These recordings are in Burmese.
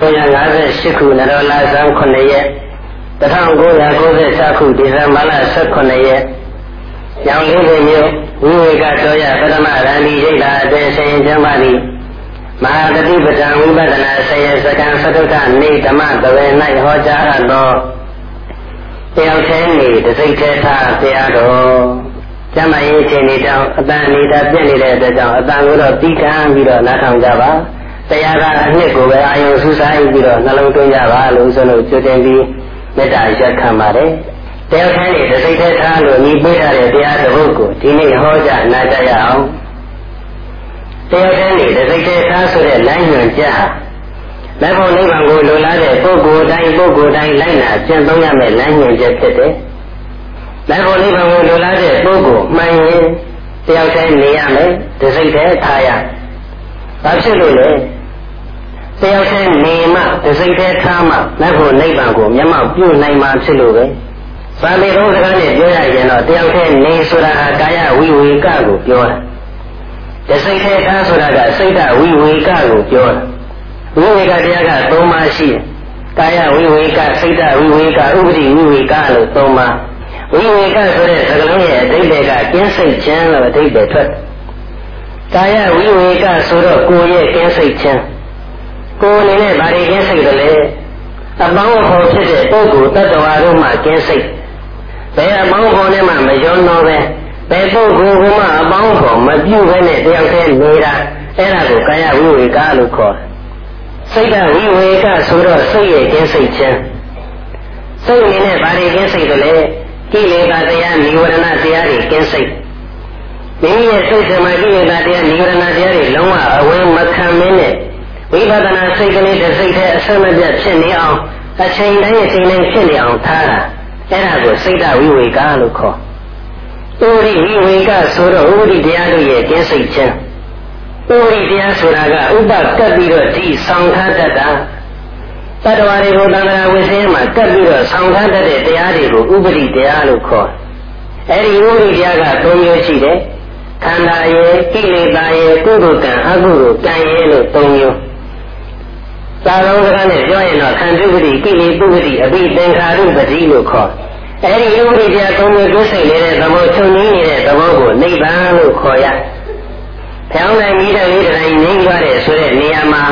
1958ခုနရောလာဇန်9ရက်1996ခုဒီဇင်ဘာလ18ရက်ရောင်လေးပင်မြို့ဝိဝေကတော်ရပထမရန်ဒီရိတ်တာအသေးဆိုင်ကျမ်းပါသည်မဟာတတိပဒံဝိပဒနာဆယစကံသတုထနေဓမ္မတဝေ၌ဟောကြားအပ်သောတယောက်ချင်းနေတစိတ်သေးသာတရားတော်ကျမ်းမာရေးအချိန်လေးတောင်အတန်နေတာပြည့်နေတဲ့အတွက်ကြောင့်အတန်ကိုတော့ပြီးခံပြီးတော့နားထောင်ကြပါ တရားကအနှစ်ကိုပဲအာယုံစူးစိုက်ပြီးတော့နှလုံးသွင်းကြပါလို့ဆိုလို့ကြိုတင်ပြီးမေတ္တာရက်ခံပါတယ်တရားခိုင်းနေတစိတ်သက်ထားလို့ညီပေးရတဲ့တရားတစ်ပုဒ်ကိုဒီနေ့ဟောကြားနာကြရအောင်တရားခိုင်းနေတစိတ်သက်ထားဆိုတဲ့လမ်းညွှန်ချက်ဟာလက်ဖို့နိဗ္ဗာန်ကိုလိုလားတဲ့ပုဂ္ဂိုလ်တိုင်းပုဂ္ဂိုလ်တိုင်းလိုက်နာကျင့်သုံးရမယ့်လမ်းညွှန်ချက်ဖြစ်တယ်လက်ဖို့နိဗ္ဗာန်ကိုလိုလားတဲ့ပုဂ္ဂိုလ်မှန်ရင်တယောက်တည်းနေရမယ်တစိတ်သက်ထားရဘာဖြစ်လို့လဲ တယောက်တည်းနေမှတစိတ်တည်းထားမှလက်ဖို့နိဗ္ဗာန်ကိုမျက်မှောက်ပြုနိုင်မှာဖြစ်လို့ပဲ။ဗာမေတုံးစကားနဲ့ပြောရရင်တော့တယောက်တည်းနေဆိုတာဟာကာယဝိဝေကကိုပြောတာ။တစိတ်တည်းထားဆိုတာကစိတ်တဝိဝေကကိုပြောတာ။ဝိဝေကတရားက၃ပါးရှိတယ်။ကာယဝိဝေကစိတ်တဝိဝေကဥပတိဝိဝေကလို့၃ပါး။ဝိဝေကဆိုတဲ့စကားလုံးရဲ့အဓိပ္ပာယ်ကကျင်းစိတ်ခြင်းလို့အဓိပ္ပာယ်ထွက်တယ်။ကာယဝိဝေကဆိုတော့ကိုယ်ရဲ့ကျင်းစိတ်ခြင်း ကိုယ်အနေနဲ့ဗာရီကင်းစိတ်တယ်လေအပေါင်းအဖော်ဖြစ်တဲ့ပုဂ္ဂိုလ်တ attva တို့မှကင်းစိတ်ဘယ်အပေါင်းအဖော်နဲ့မှမယွန်းတော့ပဲဘယ်ပုဂ္ဂိုလ်ကမှအပေါင်းအဖော်မပြုတ်ဘဲနဲ့တယောက်တည်းနေတာအဲ့ဒါကိုကာယဝိဝေကလို့ခေါ်တယ်စိတ်ကဝိဝေကဆိုတော့စိတ်ရဲ့ကင်းစိတ်ခြင်းစိတ်အနေနဲ့ဗာရီကင်းစိတ်တယ်လေကိလေသာတရားនិဝရဏတရားတွေကင်းစိတ်မိမိရဲ့စိတ်ဓမ္မကိလေသာတရားនិဝရဏတရားတွေလုံးဝအဝဲမခံမင်းနဲ့ ဝိပဿနာစိတ်ကလေးတစ်စိတ်တည်းအဆက်မပြတ်ဖြစ်နေအောင်အချိန်တိုင်းအချိန်တိုင်းဖြစ်နေအောင်ထားတာအဲ့ဒါကိုစိတ်တဝိဝေကလို့ခေါ်ဥရိဝိဝေကဆိုတော့ဥရိတရားတို့ရဲ့ကျင်းစိတ်ခြင်းဥရိတရားဆိုတာကဥပကပ်ပြီးတော့ဒီဆောင်ထားတတ်တာတတ္တဝါတွေကိုသံဃာဝိသေမှာကပ်ပြီးတော့ဆောင်ထားတတ်တဲ့တရားတွေကိုဥပရိတရားလို့ခေါ်အဲ့ဒီဥပရိတရားက၃မျိုးရှိတယ်ခန္ဓာရဲ့ကိလေသာရဲ့ကုသိုလ်ကံအကုသိုလ်ကံရဲ့လို့၃မျိုး သာလုံးစကားနဲ့ပြောရင်တော့ခန္ဓုပတိကိလေပုပတိအဘိသင်္ခါရုပတိလို့ခေါ်အဲဒီယုတ်တိတရားသုံးမျိုးကိုစိတ်နေတဲ့သဘောချုပ်ငင်းနေတဲ့သဘောကိုနိဗ္ဗာန်လို့ခေါ်ရ။ဖျောင်းနိုင်မိတဲ့လေးတိုင်းငြိမ်းသွားတဲ့ဆိုတဲ့နေရာမှာ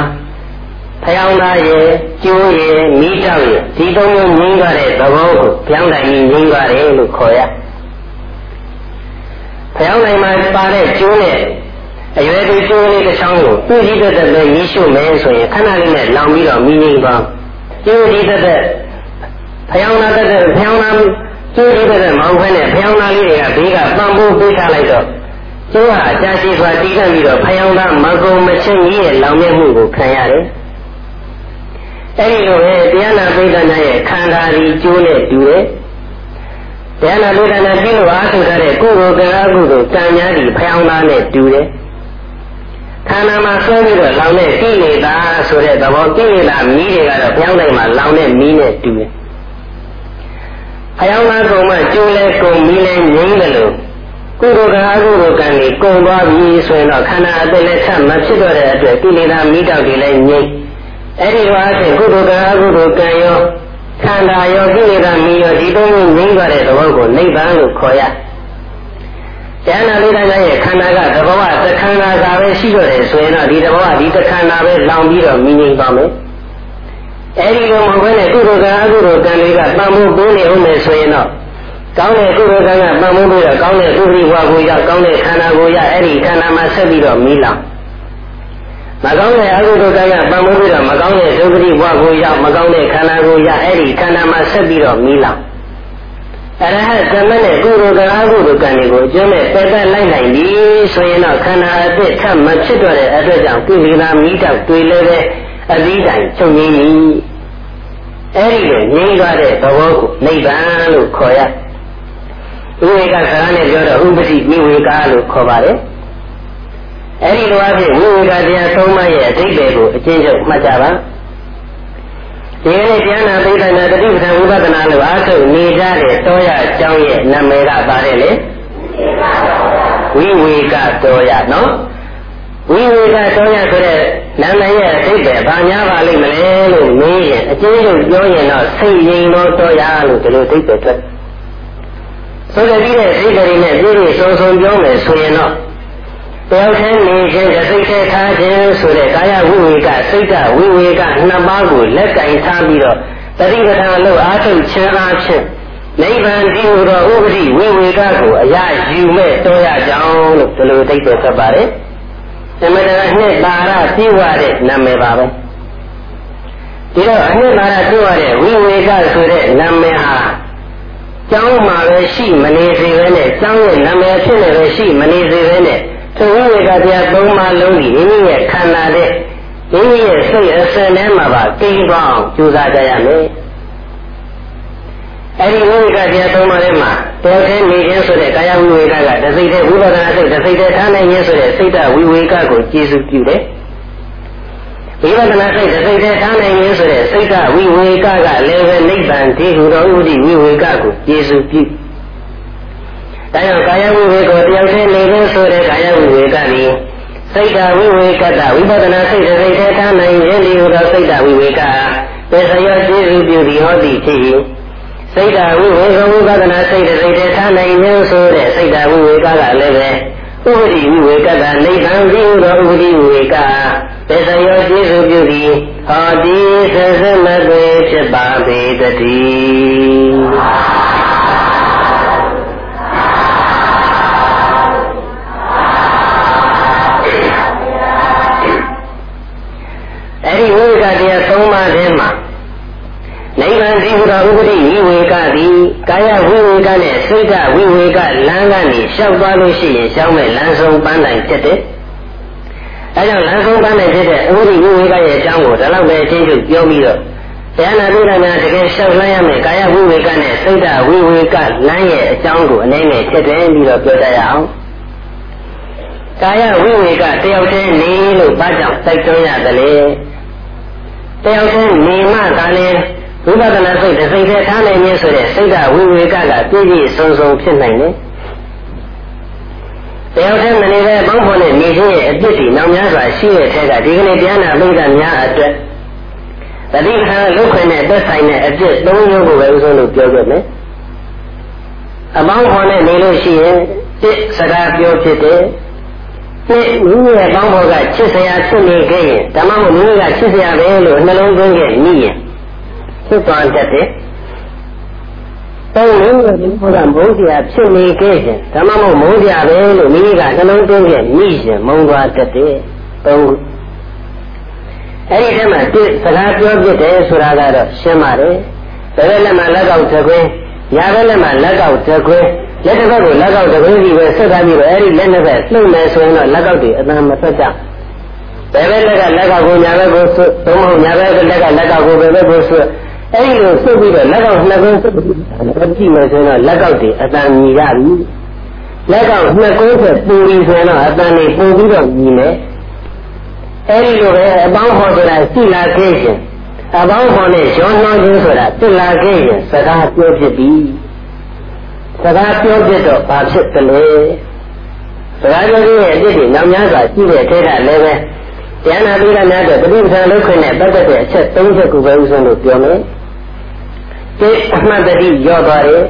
ဖျောင်းသားရဲ့ကျိုးရဲ့မိတောက်ရဲ့ဒီသုံးမျိုးငြိမ်းသွားတဲ့သဘောကိုဖျောင်းနိုင်ပြီးငြိမ်းသွားတယ်လို့ခေါ်ရ။ဖျောင်းနိုင်မှာပါတဲ့ကျိုးနဲ့ အရွယ်တူကျိုးလေးတစ်ချောင်းကိုသူ့ကြီးတက်တက်ပဲရည်ရှုမယ်ဆိုရင်ခဏလေးနဲ့လောင်ပြီးတော့မိငိမ့်သွားကျိုးကြီးတက်တက်ဖျောင်းနာတက်တက်ဖျောင်းနာကျိုးကြီးတက်တက်မောင်းခွဲနဲ့ဖျောင်းနာလေးတွေကဘေးကပံပိုးပေးထားလိုက်တော့ကျိုးဟာကြာရှည်စွာတီးခတ်ပြီးတော့ဖျောင်းသားမကုံမချင်းကြီးရဲ့လောင်မြဲမှုကိုခံရတယ်အဲဒီလိုပဲတရားနာပိဋကနာရဲ့ခန္ဓာဒီကျိုးနဲ့တူတယ်တရားနာပိဋကနာပြုလို့အားထုတ်တဲ့ကုသိုလ်ကံအကုသိုလ်ကံများဒီဖျောင်းသားနဲ့တူတယ် ခန္ဓာမှာဆွဲပြီးတော့လောင်တဲ့ကိလေသာဆိုတဲ့သဘောကိလေသာမီးတွေကတော့ဘုရားတိုင်းမှာလောင်တဲ့မီးနဲ့တူတယ်။ဘုရားမှာကုံမှကျိုးလဲကုံမီးလဲငြိမ့်တယ်လို့ကုသိုလ်ကအကုသိုလ်ကံတွေကုံသွားပြီဆိုရင်တော့ခန္ဓာအသက်လက်ထမဖြစ်တော့တဲ့အတွက်ကိလေသာမီးတောက်တွေလည်းငြိမ့်အဲ့ဒီလိုအချင်းကုသိုလ်ကအကုသိုလ်ကံရောခန္ဓာရောကိလေသာမီးရောဒီသုံးမျိုးငြိမ့်သွားတဲ့သဘောကိုနိဗ္ဗာန်လို့ခေါ်ရ။ ဉာဏ်နာလေးတိုင်းရဲ့ခန္ဓာကသဘောဝသခန္ဓာသာပဲရှိတော့တယ်ဆိုရင်တော့ဒီသဘောဝဒီသခန္ဓာပဲလောင်ပြီးတော့မြင်နေပါမယ်။အဲဒီလိုမဟုတ်ဘဲနဲ့ကုသိုလ်ကံအကုသိုလ်ကံတွေကပံမှုပေးနေဦးမယ်ဆိုရင်တော့ကောင်းတဲ့ကုသိုလ်ကံကပံမှုပေးတော့ကောင်းတဲ့ကုသိုလ်ဝါကိုရကောင်းတဲ့ခန္ဓာကိုရအဲ့ဒီခန္ဓာမှာဆက်ပြီးတော့မိလောင်မကောင်းတဲ့အကုသိုလ်ကံကပံမှုပေးတော့မကောင်းတဲ့ဒုက္ခတိဘဝကိုရမကောင်းတဲ့ခန္ဓာကိုရအဲ့ဒီခန္ဓာမှာဆက်ပြီးတော့မိလောင် အရဟတသမနဲ့ကုသိုလ်ကအကုသိုလ်ကံတွေကိုအကျိုးနဲ့ပယ်တတ်လိုက်နိုင်ပြီဆိုရင်တော့ခန္ဓာအသစ်ထပ်မဖြစ်တော့တဲ့အတွက်ကြောင့်ကိလေသာမိတောက်တွေလည်းပဲအသီးတိုင်ချုပ်ငင်းပြီအဲဒီလိုငြိမ်းသွားတဲ့သဘောကိုနိဗ္ဗာန်လို့ခေါ်ရဥဝေကစကားနဲ့ပြောတော့ဥပတိဝိဝေကလို့ခေါ်ပါတယ်အဲဒီလိုအဖြစ်ဝိဝေကတရားသုံးပါးရဲ့အဓိပ္ပာယ်ကိုအချင်းချုပ်မှတ်ကြပါ ဒီနေ့တရားနာပိဋကနာတတိပဌာဝိပဿနာလို့အားထုတ်နေကြတဲ့တောရအကြောင်းရဲ့နာမည်ကပါတယ်လေဝိဝေကတောရနော်ဝိဝေကတောရဆိုတဲ့နာမည်ရဲ့အဓိပ္ပာယ်ဘာများပါလိမ့်မလဲလို့အကျဉ်းချုပ်ပြောရင်တော့စိတ်ရင်တော့တော်ရလို့ဒီလိုသိတဲ့အတွက်ဆိုကြပြီးတဲ့စိတ်ကလေးနဲ့ပြည့်ပြည့်စုံစုံပြောမယ်ဆိုရင်တော့ တယောက်တည်းနေခြင်းစိတ်ထဲထားခြင်းဆိုတဲ့ကာယဝိဝေကစိတ်ကဝိဝေကနှစ်ပါးကိုလက်ကင်ထားပြီးတော့တတိပဌာန်လို့အာထုတ်ခြင်းအားဖြင့်နိဗ္ဗာန်ဒီဟူသောဥပတိဝိဝေကကိုအရာယူမဲ့တော်ရကြောင်းလို့ဒီလိုသိတဲ့သက်ပါတယ်။သမထနှစ်ပါရပြည့်ဝတဲ့နာမည်ပါပဲ။ဒီတော့အနှစ်ပါရပြည့်ဝတဲ့ဝိဝေကဆိုတဲ့နာမည်ဟာကျောင်းမှာပဲရှိမနေစေဘဲနဲ့ကျောင်းရဲ့နာမည်ဖြစ်နေပဲရှိမနေစေဘဲနဲ့ သဝိဝေကတရားသုံးပါးလုံးကြီးမိမိရဲ့ခန္ဓာတဲ့မိမိရဲ့စိတ်အစဉ်ထဲမှာပါကိန်းသွားအောင်ကြိုးစားကြရမယ်။အဲဒီဝိဝေကတရားသုံးပါးထဲမှာတယောက်တည်းနေခြင်းဆိုတဲ့ကာယဝိဝေကကတစိတ်တည်းဝိပဿနာစိတ်တစိတ်တည်းထားနိုင်ခြင်းဆိုတဲ့စိတ်တဝိဝေကကိုကျေစုပြုတယ်။ဝိပဿနာစိတ်တစိတ်တည်းထားနိုင်ခြင်းဆိုတဲ့စိတ်တဝိဝေကကလည်းပဲနိဗ္ဗာန်တည်ဟူသောဥဒိဝိဝေကကိုကျေစုပြု။ ဒါကြောင့်ကာယဝိဝေကိုတယောက်တည်းနေခြင်းဆိုတဲ့ကာယဝိဝေကသည်စိတ်တဝိဝေကတဝိပဿနာစိတ်တစိတ်တည်းထားနိုင်ခြင်းဒီဟူသောစိတ်တဝိဝေကပေစရောကျေစုပြုသည်ဟောသည်ဖြစ်၏စိတ်ဓာဝိဝေကဝိပဿနာစိတ်တစိတ်တည်းထားနိုင်ခြင်းဆိုတဲ့စိတ်ဓာဝိဝေကကလည်းပဲဥပတိဝိဝေကတနိဗ္ဗာန်သိသောဥပတိဝိဝေကပစ္စယောကျေစုပြုသည်ဟောတိသစမသွေဖြစ်ပါပေတည်း တရား၃ပါးထဲမှာနိဗ္ဗာန်သိဟုသောဥပတိဝိဝေကသည်ကာယဝိဝေကနဲ့စိတ်ကဝိဝေကလမ်းကနေလျှောက်သွားလို့ရှိရင်ရှောင်းမဲ့လမ်းဆုံးပန်းတိုင်ဖြစ်တယ်။အဲကြောင့်လမ်းဆုံးပန်းတိုင်ဖြစ်တဲ့ဥပတိဝိဝေကရဲ့အကြောင်းကိုဒါလောက်ပဲအချင်းချင်းပြောပြီးတော့တရားနာပိဋကများတကယ်လျှောက်လန်းရမယ်ကာယဝိဝေကနဲ့စိတ်ကဝိဝေကလမ်းရဲ့အကြောင်းကိုအနေနဲ့ဖြစ်တယ်ပြီးတော့ပြောကြရအောင်။ကာယဝိဝေကတယောက်တည်းနေလို့ဘာကြောင့်တိုက်တွန်းရတယ်လဲ။တ ယောက်တည်းနေမှသာလေဝိပဿနာစိတ်တစ်စိတ်တည်းထားနိုင်ခြင်းဆိုတဲ့စိတ်ကဝိဝေကကပြည့်ပြည့်စုံစုံဖြစ်နိုင်တယ်။တရားထဲမနေတဲ့ဘောင်းဖော်နဲ့နေခြင်းရဲ့အပြစ်တွေနောက်များစွာရှိတဲ့ထဲကဒီကနေ့တရားနာပိဋကများအတွက်တတိခါလုခွင်နဲ့သက်ဆိုင်တဲ့အပြစ်သုံးမျိုးကိုပဲဥဆုံးလို့ပြောခဲ့မယ်။အပေါင်းဖော်နဲ့နေလို့ရှိရင်တစ်စကားပြောဖြစ်တယ်။ နှစ်မိမိရဲ့ပေါင်းဖော်ကချစ်စရာဖြစ်နေခဲ့ရင်ဓမ္မမို့မိမိကချစ်စရာပဲလို့နှလုံးသွင်းခဲ့မိရင်ဖြစ်သွားတတ်တယ်။တောင်းလို့ဒီဘုရားမုန်းစရာဖြစ်နေခဲ့ရင်ဓမ္မမို့မုန်းစရာပဲလို့မိမိကနှလုံးသွင်းခဲ့မိရင်မုန်းသွားတတ်တယ်။သုံးခုအဲ့ဒီထဲမှာဒီစကားပြောပြတယ်ဆိုတာကတော့ရှင်းပါတယ်။ဘယ်ဘက်လက်မှာလက်ကောက်သခွင်းညာဘက်လက်မှာလက်ကောက်သခွင်း လက်တစ်ဘက်ကိုလက်ကောက်သခွင်းစီပဲဆက်ထားပြီးတော့အဲ့ဒီလက်နှစ်ဘက်လှုပ်မယ်ဆိုရင်တော့လက်ကောက်တွေအမှန်မဆက်ကြဘယ်ဘက်လက်ကလက်ကောက်ကိုညာဘက်ကိုဆွသုံးမဟုတ်ညာဘက်ကလက်ကလက်ကောက်ကိုဘယ်ဘက်ကိုဆွအဲ့ဒီလိုဆုပ်ပြီးတော့လက်ကောက်နှစ်ကုန်းဆုပ်ပြီးကြည့်မယ်ဆိုရင်တော့လက်ကောက်တွေအတန်မြည်ရပြီလက်ကောက်နှစ်ကုန်းဆက်ပူပြီးဆိုရင်တော့အတန်တွေပူပြီးတော့မြည်မယ်အဲ့ဒီလိုပဲအပေါင်းဟောဆိုတာရှိလာခဲ့ရင်အပေါင်းဟောနဲ့ရောနှောင်းခြင်းဆိုတာသိလာခဲ့ရင်စကားပြောဖြစ်ပြီ စကားပြောဖြစ်တော့ဘာဖြစ်ကလေးစကားပြောခြင်းရဲ့အဖြစ်တွေနောက်များစွာရှိတဲ့ထဲကလည်းပဲတရားနာပြီးတော့များတော့ပဋိပဒါလုခွင့်နဲ့ပတ်သက်တဲ့အချက်၃ချက်ကိုပဲဥဆုံးလို့ပြောမယ်တိအမှတ်တတိရော့သွားတယ်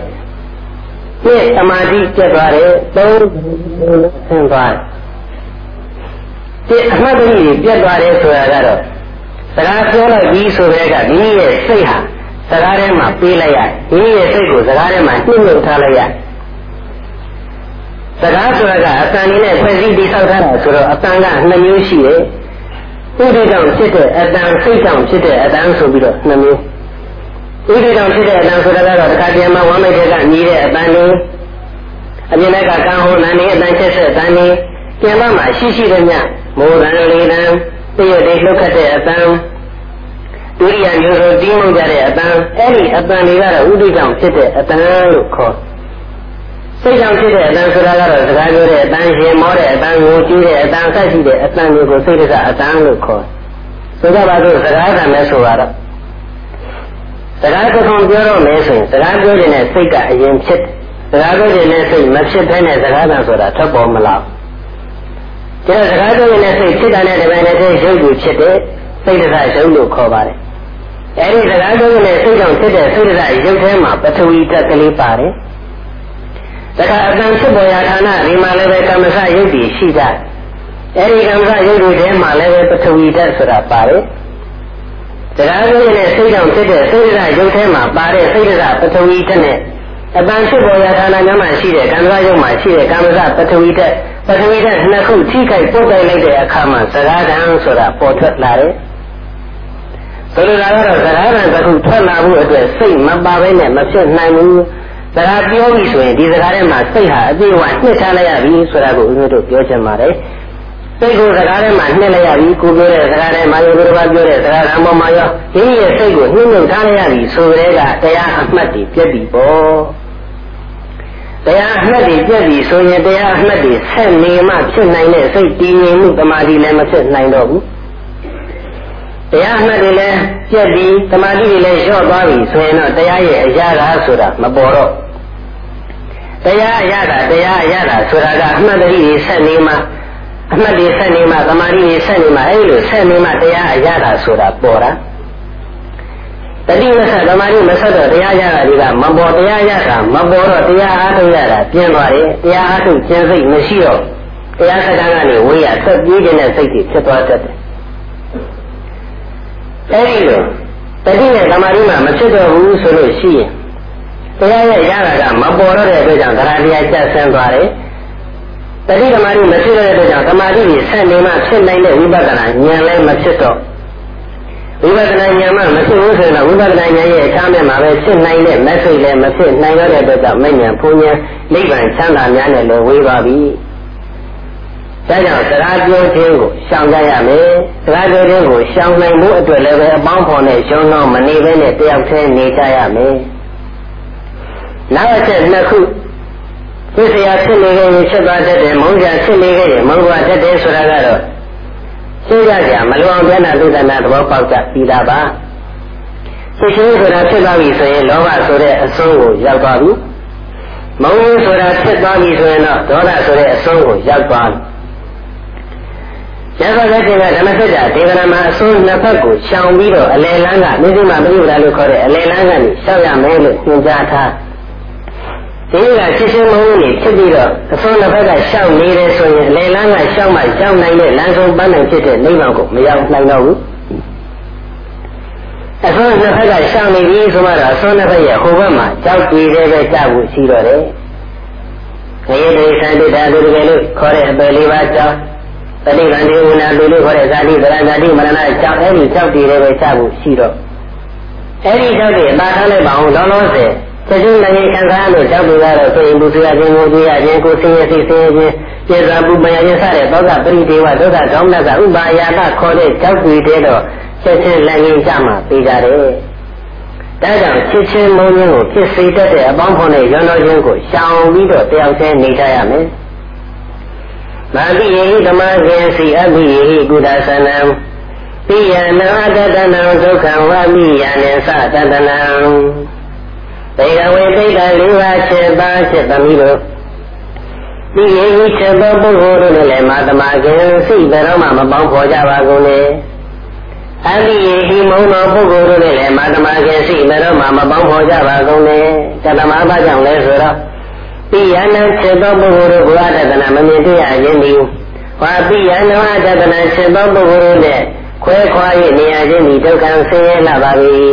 တိသမာဓိကျက်သွားတယ်သုံးဆင်းသွားတယ်တိအမှတ်တတိပြတ်သွားတယ်ဆိုတာကတော့စကားပြောလိုက်ပြီးဆိုတဲ့ကမိမိရဲ့စိတ်ဟာ စကားထဲမှာပေးလိုက်ရမိမိရဲ့စိတ်ကိုစကားထဲမှာနှိမ့်နှုတ်ထားလိုက်ရစကားဆိုတာကအတန်လေးနဲ့ဖွဲ့စည်းတည်ဆောက်ထားတာဆိုတော့အတန်ကနှစ်မျိုးရှိတယ်ဥဒိတောင်ဖြစ်တဲ့အတန်စိတ်တောင်ဖြစ်တဲ့အတန်ဆိုပြီးတော့နှစ်မျိုးဥဒိတောင်ဖြစ်တဲ့အတန်ဆိုတာကတော့တခါတည်းမှာဝမ်းမိတ်တဲ့ကညီတဲ့အတန်လေးအမြင်နဲ့ကကံဟောနန်းနေအတန်ချက်ဆက်အတန်လေးကျန်ပါမှာရှိရှိတဲ့မြမိုးတန်လေးတန်ပြည့်တဲ့လှုပ်ခတ်တဲ့အတန် ဒုရိယမျိုးစုံတီးမှုကြတဲ့အတန်အဲ့ဒီအတန်တွေကတော့ဥဒိတောင်ဖြစ်တဲ့အတန်လို့ခေါ်စိတ်ကြောင့်ဖြစ်တဲ့အတန်ဆိုတာကတော့စကားပြောတဲ့အတန်ရှင်မောတဲ့အတန်ကိုကျူးတဲ့အတန်ဆက်ရှိတဲ့အတန်တွေကိုစိတ်တကအတန်လို့ခေါ်ဆိုကြပါစို့စကားကလည်းဆိုတော့စကားတစ်ခုပြောတော့မယ်ဆိုရင်စကားပြောခြင်းနဲ့စိတ်ကအရင်ဖြစ်စကားပြောခြင်းနဲ့စိတ်မဖြစ်ဘဲနဲ့စကားကဆိုတာထွက်ပေါ်မလာကျတော့စကားပြောခြင်းနဲ့စိတ်ဖြစ်တာနဲ့တပည့်နဲ့စိတ်ရုပ်ကိုဖြစ်တယ်စိတ်တကရုပ်လို့ခေါ်ပါတယ် အဲဒီစကားပြောတဲ့စိတ်ကြောင့်ဖြစ်တဲ့စိတ်ဓာတ်ရုပ်ထဲမှာပထဝီဓာတ်ကလေးပါတယ်တခါအတန်ဖြစ်ပေါ်ရာဌာနဒီမှာလည်းပဲကမ္မစရုပ်တည်ရှိကြအဲဒီကမ္မစရုပ်တွေထဲမှာလည်းပဲပထဝီဓာတ်ဆိုတာပါတယ်စကားပြောတဲ့စိတ်ကြောင့်ဖြစ်တဲ့စိတ်ဓာတ်ရုပ်ထဲမှာပါတဲ့စိတ်ဓာတ်ပထဝီဓာတ်နဲ့အပန်းဖြစ်ပေါ်ရာဌာနများမှာရှိတဲ့ကံစားရုပ်မှာရှိတဲ့ကံစားပထဝီဓာတ်ပထဝီဓာတ်နှစ်ခုထိခိုက်ပုတ်တိုက်လိုက်တဲ့အခါမှာစကားတန်ဆိုတာပေါ်ထွက်လာတယ် ဆိုလိုတာကတော့စကားတန်တစ်ခုထွက်လာဖို့အတွက်စိတ်မပါဘဲနဲ့မဖြစ်နိုင်ဘူးစကားပြောပြီဆိုရင်ဒီစကားထဲမှာစိတ်ဟာအပြည့်အဝနှစ်ထားလိုက်ရပြီဆိုတာကိုဦးဇင်းတို့ပြောချင်ပါတယ်စိတ်ကိုစကားထဲမှာနှိမ့်လိုက်ရပြီကိုပြောတဲ့စကားထဲမှာယောဘုရားပြောတဲ့စကားအပေါ်မှာရောဒီရဲ့စိတ်ကိုနှိမ့်နှုတ်ထားလိုက်ရပြီဆိုတဲ့ကတရားအမှတ်တွေပြည့်ပြီပေါ့တရားအမှတ်တွေပြည့်ပြီဆိုရင်တရားအမှတ်တွေဆက်နေမှဖြစ်နိုင်တဲ့စိတ်တည်ငြိမ်မှုတမာတိလည်းမဖြစ်နိုင်တော့ဘူး တရားအမှတ်တွေလည်းပြည့်ပြီတမာတိတွေလည်းလျော့သွားပြီဆိုရင်တော့တရားရဲ့အရာသာဆိုတာမပေါ်တော့တရားအရာသာတရားအရာသာဆိုတာကအမှတ်တတိတွေဆက်နေမှအမှတ်တွေဆက်နေမှသမာဓိတွေဆက်နေမှအဲ့လိုဆက်နေမှတရားအရတာဆိုတာပေါ်တာတတိမဆက်သမာဓိမဆက်တော့တရားရတာတွေကမပေါ်တရားရတာမပေါ်တော့တရားအားထုတ်ရတာပြင်းသွားတယ်တရားအားထုတ်ခြင်းစိတ်မရှိတော့တရားစကားကနေဝေးရဆက်ပြေးတဲ့စိတ်တွေဖြစ်သွားတတ်တယ် အဲ့ဒီလိုတတိနဲ့သမာဓိမှမဖြစ်တော့ဘူးဆိုလို့ရှိရင်တရားရရတာကမပေါ်တော့တဲ့အတွက်ကြောင့်သရတရားကျဆင်းသွားတယ်တတိဓမ္မတွေမဖြစ်တဲ့အတွက်ကြောင့်ဓမ္မတွေဆက်နေမှဖြစ်နိုင်တဲ့ဝိပဿနာဉာဏ်လည်းမဖြစ်တော့ဝိပဿနာဉာဏ်မှမဖြစ်ဘူးဆိုတော့ဝိပဿနာဉာဏ်ရဲ့အခြားမဲ့မှာပဲဖြစ်နိုင်တဲ့မဆိတ်လည်းမဖြစ်နိုင်ရတဲ့အတွက်ကြောင့်မဉဏ်ဘုံဉာဏ်နိဗ္ဗာန်ချမ်းသာများနဲ့လည်းဝေးပါပြီ။ ဒါကြောင့်စကားပြောခြင်းကိုရှောင်ကြရမယ်။စကားပြောခြင်းကိုရှောင်နိုင်မှုအတွက်လည်းပဲအပေါင်းဖော်နဲ့ရှုံးတော့မနေဘဲနဲ့တယောက်တည်းနေကြရမယ်။နောက်အချက်နှစ်ခုဝိဆရာဖြစ်နေခဲ့ရင်ဖြစ်သွားတတ်တယ်မုန်းကြဖြစ်နေခဲ့ရင်မုန်းသွားတတ်တယ်ဆိုတာကတော့ရှင်းရကြမလွန်ပြနာသုဒ္ဓနာသဘောပေါက်ကြပြီးတာပါဖြစ်ချင်းဆိုတာဖြစ်သွားပြီဆိုရင်လောဘဆိုတဲ့အဆုံးကိုရောက်သွားပြီမုန်းဆိုတာဖြစ်သွားပြီဆိုရင်တော့ဒေါသဆိုတဲ့အဆုံးကိုရောက်သွားပြီ ရသော်လည်းဒီကဓမ္မစကြာဒေဝနာမှာအဆုံးနှစ်ဖက်ကိုရှောင်ပြီးတော့အလယ်လန်းကမိသိမပရိပဒါလို့ခေါ်တဲ့အလယ်လန်းကနေရှောက်ရမယ်လို့ညွှန်ကြားထားဒီကချစ်ချင်းမုန်းနေဖြစ်ပြီးတော့အဆုံးတစ်ဖက်ကရှောက်နေတယ်ဆိုရင်အလေလန်းကရှောက်မှရှောက်နိုင်တဲ့လမ်းဆုံးပန်းနိုင်ဖြစ်တဲ့နိဗ္ဗာန်ကိုမရောက်နိုင်တော့ဘူးအဆုံးတစ်ဖက်ကရှောက်နေပြီဆိုမှတော့အဆုံးတစ်ဖက်ရဲ့ဟိုဘက်မှာကြောက်ကြည်တဲ့ပဲကြောက်ဖို့ရှိတော့တယ်ငရေတိသံတိတာလူတကယ်လို့ခေါ်တဲ့အပယ်လေးပါးကြော က်တတိကံဒီဝနာလူလို့ခေါ်တဲ့ဇာတိဗရဇာတိမရဏကြောက်အဲ့ဒီကြောက်ကြည်တဲ့ပဲကြောက်ဖို့ရှိတော့အဲ့ဒီကြောက်တဲ့အသာထားလိုက်ပါအောင်လောလောဆယ်ချက်ချင်းလည်းခံစားလို့ကြောက်ပြီးတော့ဆိုရင်ဘုရားခြင်းကိုကြည့်ရခြင်းကိုသိရသိသိခြင်းပြေသာပူပယခြင်းစတဲ့သောကပရိဒေဝဒုက္ခကောင်းတဲ့ကဥပါယတာခေါ်တဲ့ကြောက်ပြီးတဲ့တော့ချက်ချင်းလည်းရင်ကြမှာပြီးကြတယ်။ဒါကြောင့်ချစ်ချင်းမုန်းခြင်းကိုဖြစ်စေတတ်တဲ့အပေါင်းဖော်တဲ့ရောတော်ခြင်းကိုရှောင်ပြီးတော့တယောက်တည်းနေကြရမယ်။ မာတိယေဓမ္မဇင်စီအဘိယေကုဒသနံပိယနာတတနံဒုက္ခံဝမိယနေသတတနံသေကဝေသိတာလေးပါးချက်ပါချက်သမီးတို့ဒီရင်ချက်သောပုဂ္ဂိုလ်တို့လည်းမာတမခင်စိတ်တော်မှမပေါင်းဖော်ကြပါကုန်လေအတ္တိယေဒီမုံသောပုဂ္ဂိုလ်တို့လည်းမာတမခင်စိတ်တော်မှမပေါင်းဖော်ကြပါကုန်လေတတမဘာကြောင့်လဲဆိုတော့ ပိယနာချက်သောပုဂ္ဂိုလ်တို့ဘုရားတဒနာမမြင်တွေ့ရခြင်းသည်ဝါပိယနာတဒနာချက်သောပုဂ္ဂိုလ်တို့နဲ့ခွဲခွာ၍နေရခြင်းသည်ဒုက္ခဆင်းရဲလာပါ၏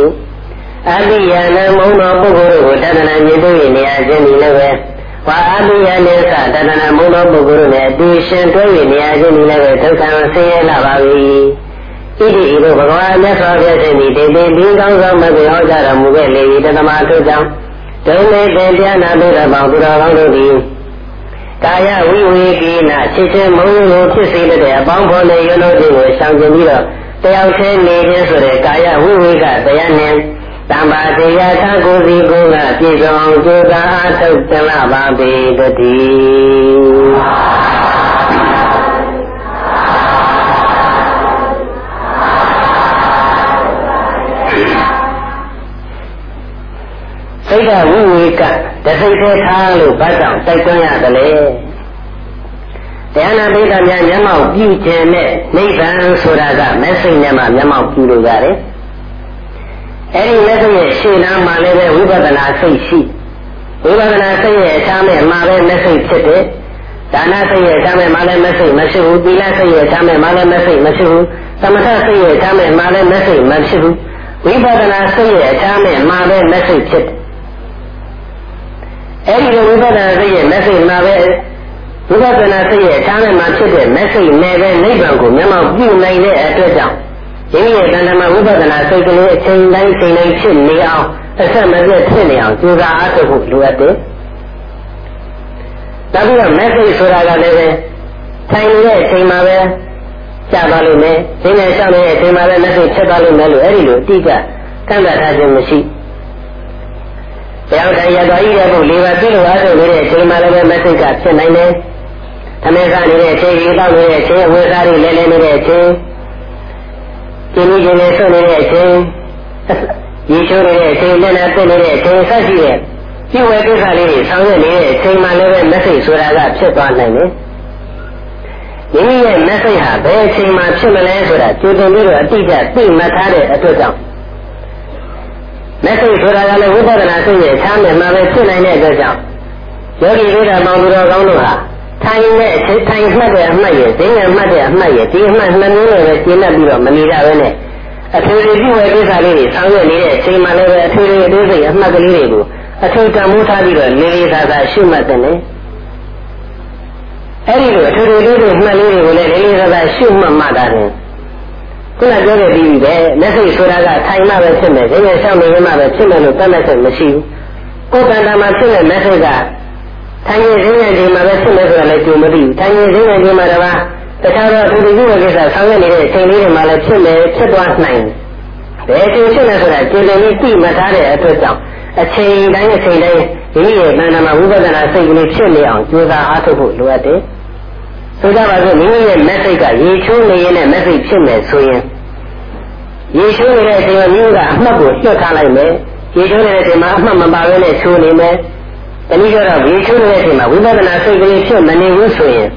အပိယနမုံသောပုဂ္ဂိုလ်ကိုတဏ္ဍနာမြင်တွေ့နေရခြင်းဒီလည်းပဲဝါအပိယနေသတဏ္ဍနာမုံသောပုဂ္ဂိုလ်နဲ့အတူရှင်တွဲ၍နေရခြင်းဒီလည်းပဲဒုက္ခဆင်းရဲလာပါပြီဣတိဤသို့ဘဂဝါမြတ်စွာဘုရားရှင်ဒီတေတေဒီကောင်းဆောင်မပြေဟောကြတော်မူခဲ့လေ၏တသမထို့ကြောင့် ဒုံမေတေပြနာဘုရားပေါင်းသူတော်ကောင်းတို့သည်ကာယဝိဝေကိနာချစ်ချင်းမုံကိုဖြစ်စေတဲ့အပေါင်းဖော်လေရုံတို့ကိုရှောင်ကျင်ပြီးတော့တယောက်ချင်းနေခြင်းဆိုတဲ့ကာယဝိဝေကတရားနဲ့တမ္ပါတရားသကိုစီကိုကပြည့်စုံကြိုးစားအထုတ်တလပါပေတည်း စိတ်ကဝိဝေကတစိတ်သေးထားလို့ဘာကြောင့်တိုက်တွန်းရတယ်လဲတရားနာပိဋကများမျက်မှောက်ပြုခြင်းနဲ့နိဗ္ဗာန်ဆိုတာကမက်စိတ်နဲ့မှမျက်မှောက်ပြုလို့ရတယ်ရှေ့နားမှာလည်းပဲဝိပဿနာစိတ်ရှိဝိပဿနာစိတ်ရဲ့အခြားမဲ့မှာပဲမစိတ်ဖြစ်တယ်ဒါနစိတ်ရဲ့အခြားမဲ့မှာလည်းမစိတ်မရှိဘူးသီလစိတ်ရဲ့အခြားမဲ့မှာလည်းမစိတ်မရှိဘူးသမထစိတ်ရဲ့အခြားမဲ့မှာလည်းမစိတ်မရှိဘူးဝိပဿနာစိတ်ရဲ့အခြားမဲ့မှာပဲမစိတ်ဖြစ်တယ် အဲ့ဒီလိုဝိပဿနာစိတ်ရဲ့မစိတ်မှာပဲဝိပဿနာစိတ်ရဲ့အခြားမဲ့မှာဖြစ်တဲ့မစိတ်နဲ့ပဲနိဗ္ဗာန်ကိုမျက်မှောက်ပြုနိုင်တဲ့အတွက်ကြောင့်ဒီနေ့တဏ္ဍမှာဝိပဿနာစိတ်ကလေးအချိန်တိုင်းချိန်တိုင်းဖြစ်နေအောင်အဆက်မပြတ်ဖြစ်နေအောင်ကြိုးစားအားထုတ်ဖို့လိုအပ်တယ်။နောက်ပြီးတော့မက်ဆေ့ဆိုတာကလည်းပဲထိုင်နေတဲ့အချိန်မှာပဲကြာသွားလိမ့်မယ်။ဒီနေ့ရှောင်းနေတဲ့အချိန်မှာပဲမက်ဆေ့ဖြစ်သွားလိမ့်မယ်လို့အဲ့ဒီလိုအတိအကျကန့်သတ်ထားခြင်းမရှိ။ တရားထိုင်ရတော်ကြီးတဲ့ဘုလေးပါးပြည့်လို့အားထုတ်နေတဲ့အချိန်မှာလည်းပဲမက်ဆေ့ကဖြစ်နိုင်တယ်။သမင်္ဂနေတဲ့အချိန်ရေတောက်နေတဲ့အချိန်ဝေစားတွေလဲလဲနေတဲ့အချိန်ကျင်းကျင်းနဲ့ဆွနေတဲ့အချိန်ရေချိုးနေတဲ့အချိန်နဲ့နဲ့ပြည့်နေတဲ့အချိန်ဆက်ရှိတဲ့ဒီဝေကိစ္စလေးတွေဆောင်ရွက်နေတဲ့အချိန်မှလည်းပဲမဆိတ်ဆိုတာကဖြစ်သွားနိုင်တယ်။မိမိရဲ့မဆိတ်ဟာဘယ်အချိန်မှဖြစ်မလဲဆိုတာကြိုတင်ပြီးတော့အတိအကျသိမှတ်ထားတဲ့အတွက်ကြောင့် မဆိတ်ဆိုတာကလည်းဝိပဿနာစိတ်ရဲ့အခြားမဲ့မှာပဲဖြစ်နိုင်တဲ့အတွက်ကြောင့်ယောဂီတို့တော်မောင်သူတော်ကောင်းတို့ဟာထိုင်တဲ့အချိန်ထိုင်မှတ်တဲ့အမှတ်ရဲ့ဈေးငယ်မှတ်တဲ့အမှတ်ရဲ့ဒီအမှတ်နှမျိုးနဲ့ပဲကျင်းတတ်ပြီးတော့မနေကြဘဲနဲ့အထွေထွေပြုဝယ်ကိစ္စလေးတွေဆောင်ရွက်နေတဲ့အချိန်မှလည်းပဲအထွေထွေအသေးစိတ်အမှတ်ကလေးတွေကိုအထူးတန်ဖိုးထားပြီးတော့လေးလေးစားစားရှုမှတ်တဲ့နဲ့အဲ့ဒီလိုအထွေထွေလေးတွေမှတ်လေးတွေကိုလည်းလေးလေးစားစားရှုမှတ်မှတာတယ် ခုနပြောခဲ့ပြီးပြီပဲလက်စိတ်ဆိုတာကထိုင်မှပဲဖြစ်မယ်။ဒီနေ့ရှောင်းနေမှပဲဖြစ်မယ်လို့တတ်မှတ်ချက်မရှိဘူး။ကိုယ်တန်တာမှာဖြစ်တဲ့လက်စိတ်ကထိုင်ရင်ရင်းရင်ဒီမှာပဲဖြစ်မယ်ဆိုတာလည်းကြုံမသိဘူးထိုင်ရင်ရင်းရင်ဒီမှာတပါးတခြားသောအတူတူကိစ္စဆောင်ရွက်နေတဲ့အချိန်လေးတွေမှာလည်းဖြစ်မယ်ဖြစ်သွားနိုင်တယ်ဘယ်အချိန်ဖြစ်လဲဆိုတာကြည်လင်ပြီးသိမှတ်ထားတဲ့အတွက်ကြောင့်အချိန်တိုင်းအချိန်တိုင်းဒီရဲ့တဏ္ဍာမှာဝိပဿနာစိတ်ကလေးဖြစ်နေအောင်ကြိုးစားအားထုတ်ဖို့လိုအပ်တယ် ဆိုကြပါစို့မိမိရဲ့ message ကရေချိုးနေရင်လည်း message ဖြစ်မယ်ဆိုရင်ရေချိုးနေတဲ့အချိန်မှာမိမိကအမှတ်ကိုလွှတ်ထားလိုက်မယ်ရေချိုးနေတဲ့အချိန်မှာအမှတ်မပါဘဲနဲ့ချိုးနေမယ်တနည်းပြောတော့ဝေချိုးနေတဲ့အချိန်မှာဝိပဿနာစိတ်ကလေးဖြစ်မနေဘူးဆိုရင်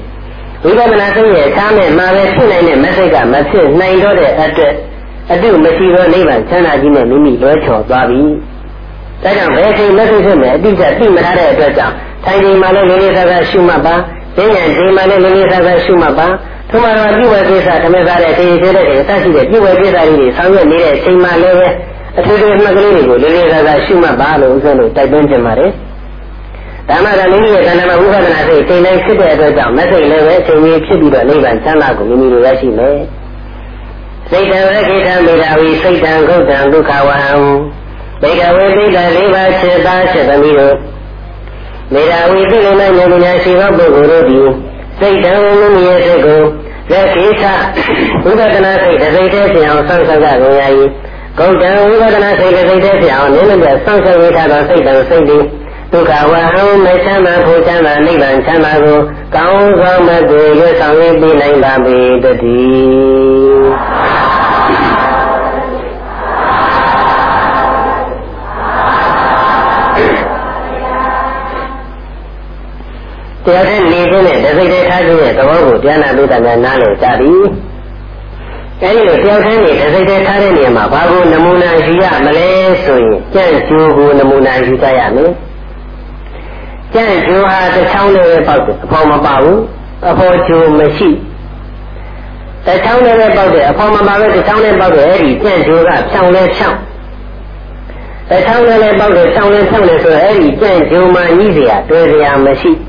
ဝိပဿနာစိတ်ရဲ့အခြားမဲ့မှာပဲဖြစ်နိုင်တဲ့မစိတ်ကမဖြစ်နိုင်တော့တဲ့အတွက်အတုမရှိသောနိဗ္ဗာန်ချမ်းသာကြီးနဲ့မိမိလွဲချော်သွားပြီ။ဒါကြောင့်ဘယ်ချိန်မစိတ်ဖြစ်မယ်အတိအကျသိမထားတဲ့အတွက်ကြောင့်ထိုင်ချိန်မှာလည်းလေးလေးစားစားရှုမှတ်ပါ။ ဉာဏ်ဉာဏ်ချိန်မှာလည်းလေးလေးစားစားရှုမှတ်ပါ။ထို့မှာတော့ပြုဝဲကိစ္စဓမ္မစားတဲ့ခေခေတဲ့တဲ့အစရှိတဲ့ပြုဝဲကိစ္စလေးတွေဆောင်ရွက်နေတဲ့အချိန်မှာလည်းအထူးထူးမှတ်ကလေးတွေကိုလေးလေးစားစားရှုမှတ်ပါလို့ဥစ္စာလို့တိုက်တွန်းချင်ပါတယ်။ဓမ္မကမိမိရဲ့တဏ္ဍာမဝိပဿနာစိတ်ချိန်တိုင်းဖြစ်တဲ့အတွက်ကြောင့်မစိတ်လည်းပဲအချိန်ကြီးဖြစ်ပြီးတော့နိဗ္ဗာန်ချမ်းသာကိုမိမိတို့ရရှိမယ်။စိတ်တံရခိတံမေတာဝီစိတ်တံဂုတ်တံဒုက္ခဝဟံဘေကဝေပိတံလေးပါးစေတာစေသမီးတို့ မေတာဝီသိလို့နဲ့ဉာဏ်ဉာဏ်ရှိသောပုဂ္ဂိုလ်တို့သည်စိတ်တံမိမိရဲ့စိတ်ကိုလက်ကိစ္စဝိပဿနာစိတ်တစ်စိတ်တည်းဖြစ်အောင်ဆောက်ဆောက်ကကုန်ရည်ဂုတ်တံဝိပဿနာစိတ်တစ်စိတ်တည်းဖြစ်အောင်နည်းနည်းဆောက်ဆောက်ရထားသောစိတ်တံစိတ်သည်ဒုက္ခဝဟံမချမ်းသာဖို့ချမ်းသာနိဗ္ဗာန်ချမ်းသာကိုကောင်းဆောင်မသွေရွတ်ဆောင်ရပြီးနိုင်ပါပေတည်း တရားနဲ့နေခြင်းနဲ့တစိတ်တည်းထားခြင်းရဲ့သဘောကိုဉာဏ်ပိဋကများနားလည်ကြသည်အဲဒီလိုတရားခင်းနေတစိတ်တည်းထားတဲ့နေရာမှာဘာကိုနမူနာယူရမလဲဆိုရင်ကြံ့ကျိုးကိုနမူနာယူကြရမယ်ကျန့်ကျိုးဟာတစ်ချောင်းလေးပဲပေါက်တယ်အဖော်မပါဘူးအဖော်ကျိုးမရှိတစ်ချောင်းလေးပဲပေါက်တယ်အဖော်မပါပဲတစ်ချောင်းလေးပေါက်တယ်အဲ့ဒီကျန့်ကျိုးကဖြောင်းလဲဖြောင်းတစ်ချောင်းလေးလည်းပေါက်တယ်ဖြောင်းလဲဖြောင်းလဲဆိုတော့အဲ့ဒီကျန့်ကျိုးမှကြီးเสียတွေ့เสียမရှိကြီး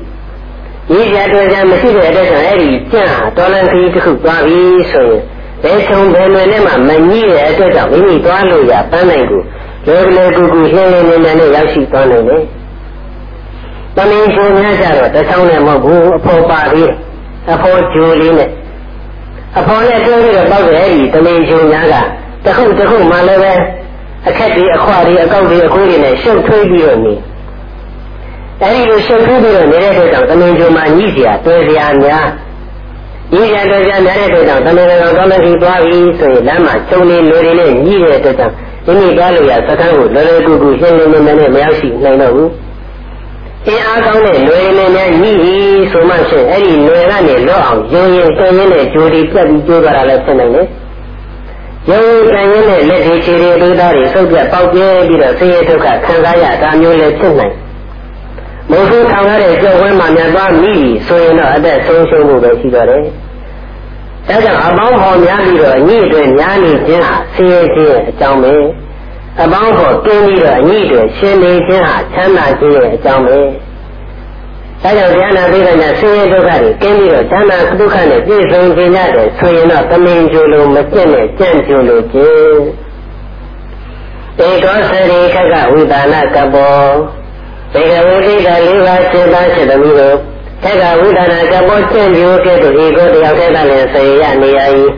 ဤရတော်ကြမရှိတဲ့အတွက်ဆိုအဲ့ဒီကြာတော်လန်ခရီးတစ်ခုသွားပြီဆိုရင်ဘယ်ဆုံးဘယ်နယ်နဲ့မှမညည်းတဲ့အတွက်ကြောင့်မိမိသွားလို့ရပန်းနိုင်ကိုလေလေကူကူလှင်းလှင်းနေနေနဲ့ရောက်ရှိသွားနိုင်တယ်။တမင်းရှင်များကြတော့တချောင်းနဲ့မဟုတ်ဘူးအဖေါ်ပါသေးအဖေါ်ဂျိုလေးနဲ့အဖေါ်နဲ့တွဲပြီးတော့ပေါက်တယ်ဒီတမင်းရှင်များကတခုတခုမှလည်းပဲအခက်တွေအခွတွေအကောက်တွေအကိုးတွေနဲ့ရှုပ်ထွေးပြီးတော့နေ။ အဲဒီလိုရှုပ်ထွေးပြီးတော့နေတဲ့အတွက်ကြောင့်သမင်ဂျုံမှာညီးစရာတွေ့စရာများညီးစရာတွေ့စရာများတဲ့အတွက်ကြောင့်သမင်ကောင်ကောင်းမကြီးသွားပြီဆိုရင်လမ်းမှာချုံနေလူတွေနဲ့ညီးတဲ့အတွက်ကြောင့်မိမိသွားလို့ရစကန်းကိုလွယ်လွယ်ကူကူရှင်းရှင်းလင်းလင်းနဲ့မရောက်ရှိနိုင်တော့ဘူးအင်းအားကောင်းတဲ့လွယ်လင်းနဲ့ညီးပြီဆိုမှရှင်အဲ့ဒီလွယ်ကနေလွတ်အောင်ရင်ရင်တွင်ရင်းနဲ့ဂျိုဒီပြတ်ပြီးကျိုးကြတာလည်းဖြစ်နိုင်တယ်ရုပ်တန်ရင်းနဲ့လက်ဒီခြေတွေဒေသတွေစုပ်ပြတ်ပေါက်ပြဲပြီးတော့ဆင်းရဲဒုက္ခခံစားရတာမျိုးလည်းဖြစ်နိုင် မဟုတ်ထောင်ရတဲ့ကြောက်ဝဲမှာမြတ်သွားမိပြီဆိုရင်တော့အသက်ဆုံးရှုံးဖို့ပဲရှိတော့တယ်။ဒါကြောင့်အပေါင်းဟောများပြီးတော့အညစ်တွေများနေခြင်းဟာဆင်းရဲခြင်းရဲ့အကြောင်းပဲ။အပေါင်းဟောတင်းပြီးတော့အညစ်တွေရှင်းနေခြင်းဟာချမ်းသာခြင်းရဲ့အကြောင်းပဲ။ဒါကြောင့်ဉာဏ်နာပြီးတော့ဆင်းရဲဒုက္ခတွေကင်းပြီးတော့ချမ်းသာဒုက္ခနဲ့ပြည့်စုံခြင်းရတယ်ဆိုရင်တော့တမင်ကျိုးလို့မကျင့်နဲ့ကြံ့ကျိုးလို့ခြင်းဧကောစရိခကဝိဒါနကဘော ဘေကဝိတိကလေးပါးစေတစေတမီတို့ခက်ကဝိဒါနကဘောကျင့်ကြိုးကဲ့သို့ဧကောတယောက်တည်းကလည်းစေရနေရ၏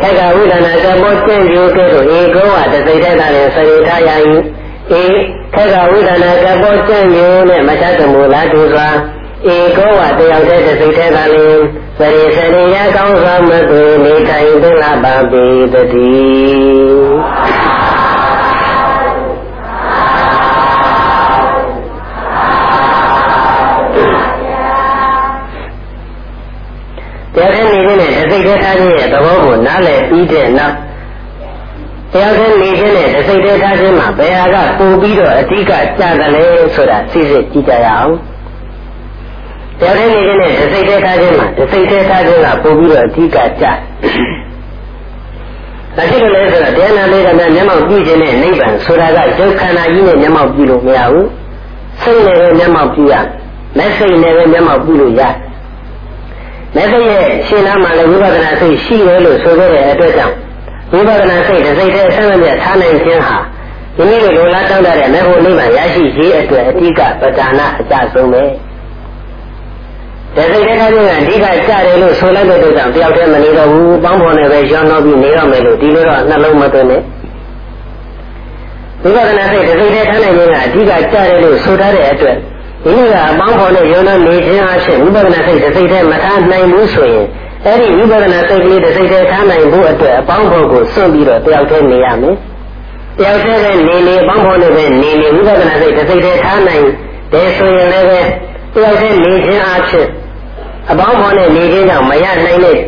ခက်ကဝိဒါနကဘောကျင့်ကြိုးကဲ့သို့ဧကောဝတသိတည်းကလည်းစေထားရ၏ဧခက်ကဝိဒါနကဘောကျင့်ကြိုးနဲ့မချတ်တမူလားတူစွာဧကောဝတယောက်တည်းတစ်စိတ်တည်းကလည်းစရိစရိယကောင်းစွာမသွေနေထိုင်သင်္လာပါပေတည်း နဲ့တစိတ်တည်းထားခြင်းရဲ့သဘောကိုနားလည်ပြီးတဲ့နောက်တရားခဲနေခြင်းနဲ့တစိတ်တည်းထားခြင်းမှာဘယ်ဟာကပိုပြီးတော့အဓိကကြတယ်လဲဆိုတာသိစိတ်ကြည့်ကြရအောင်တရားခဲနေခြင်းနဲ့တစိတ်တည်းထားခြင်းမှာတစိတ်တည်းထားခြင်းကပိုပြီးတော့အဓိကကြဒါဖြစ်လို့လဲဆိုတော့တရားနာလေးကမျက်မှောက်ပြုခြင်းနဲ့နိဗ္ဗာန်ဆိုတာကရုပ်ခန္ဓာကြီးနဲ့မျက်မှောက်ပြုလို့မရဘူးစိတ်နဲ့ပဲမျက်မှောက်ပြုရလက်စိတ်နဲ့ပဲမျက်မှောက်ပြုလို့ရတယ် လက်စိတ်ရဲ့ရှင်နာမှာလည်းဝိပဿနာစိတ်ရှိတယ်လို့ဆိုခဲ့တဲ့အတွက်ကြောင့်ဝိပဿနာစိတ်တစ်စိတ်တည်းဆက်မပြတ်ထားနိုင်ခြင်းဟာဒီနည်းလိုလားတောင်းတတဲ့မေဖို့နိဗ္ဗာန်ရရှိရေးအတွက်အဓိကပဒါနအကြဆုံးပဲတစိတ်တည်းထားခြင်းကအဓိကကြတယ်လို့ဆိုလိုက်တဲ့အတွက်ကြောင့်တယောက်တည်းမနေတော့ဘူးပေါင်းဖော်နေပဲရောတော့ပြီးနေတော့မယ်လို့ဒီလိုတော့နှလုံးမသွင်းနဲ့ဝိပဿနာစိတ်တစ်စိတ်တည်းထားနိုင်ခြင်းကအဓိကကြတယ်လို့ဆိုထားတဲ့အတွက် ဒီလိုကအပေါင်းဖော်နဲ့ယုံတော့နေခြင်းအဖြစ်ဝိပဿနာစိတ်တစ်စိတ်တည်းမထားနိုင်ဘူးဆိုရင်အဲ့ဒီဝိပဿနာစိတ်ကလေးတစ်စိတ်တည်းထားနိုင်ဖို့အတွက်အပေါင်းဖော်ကိုစွန့်ပြီးတော့တယောက်တည်းနေရမယ်။တယောက်တည်းပဲနေနေအပေါင်းဖော်နဲ့ပဲနေနေဝိပဿနာစိတ်တစ်စိတ်တည်းထားနိုင်တယ်ဆိုရင်လည်းပဲတယောက်တည်းနေခြင်းအဖြစ်အပေါင်းဖော်နဲ့နေခြင်းကြောင့်မရနိုင်တဲ့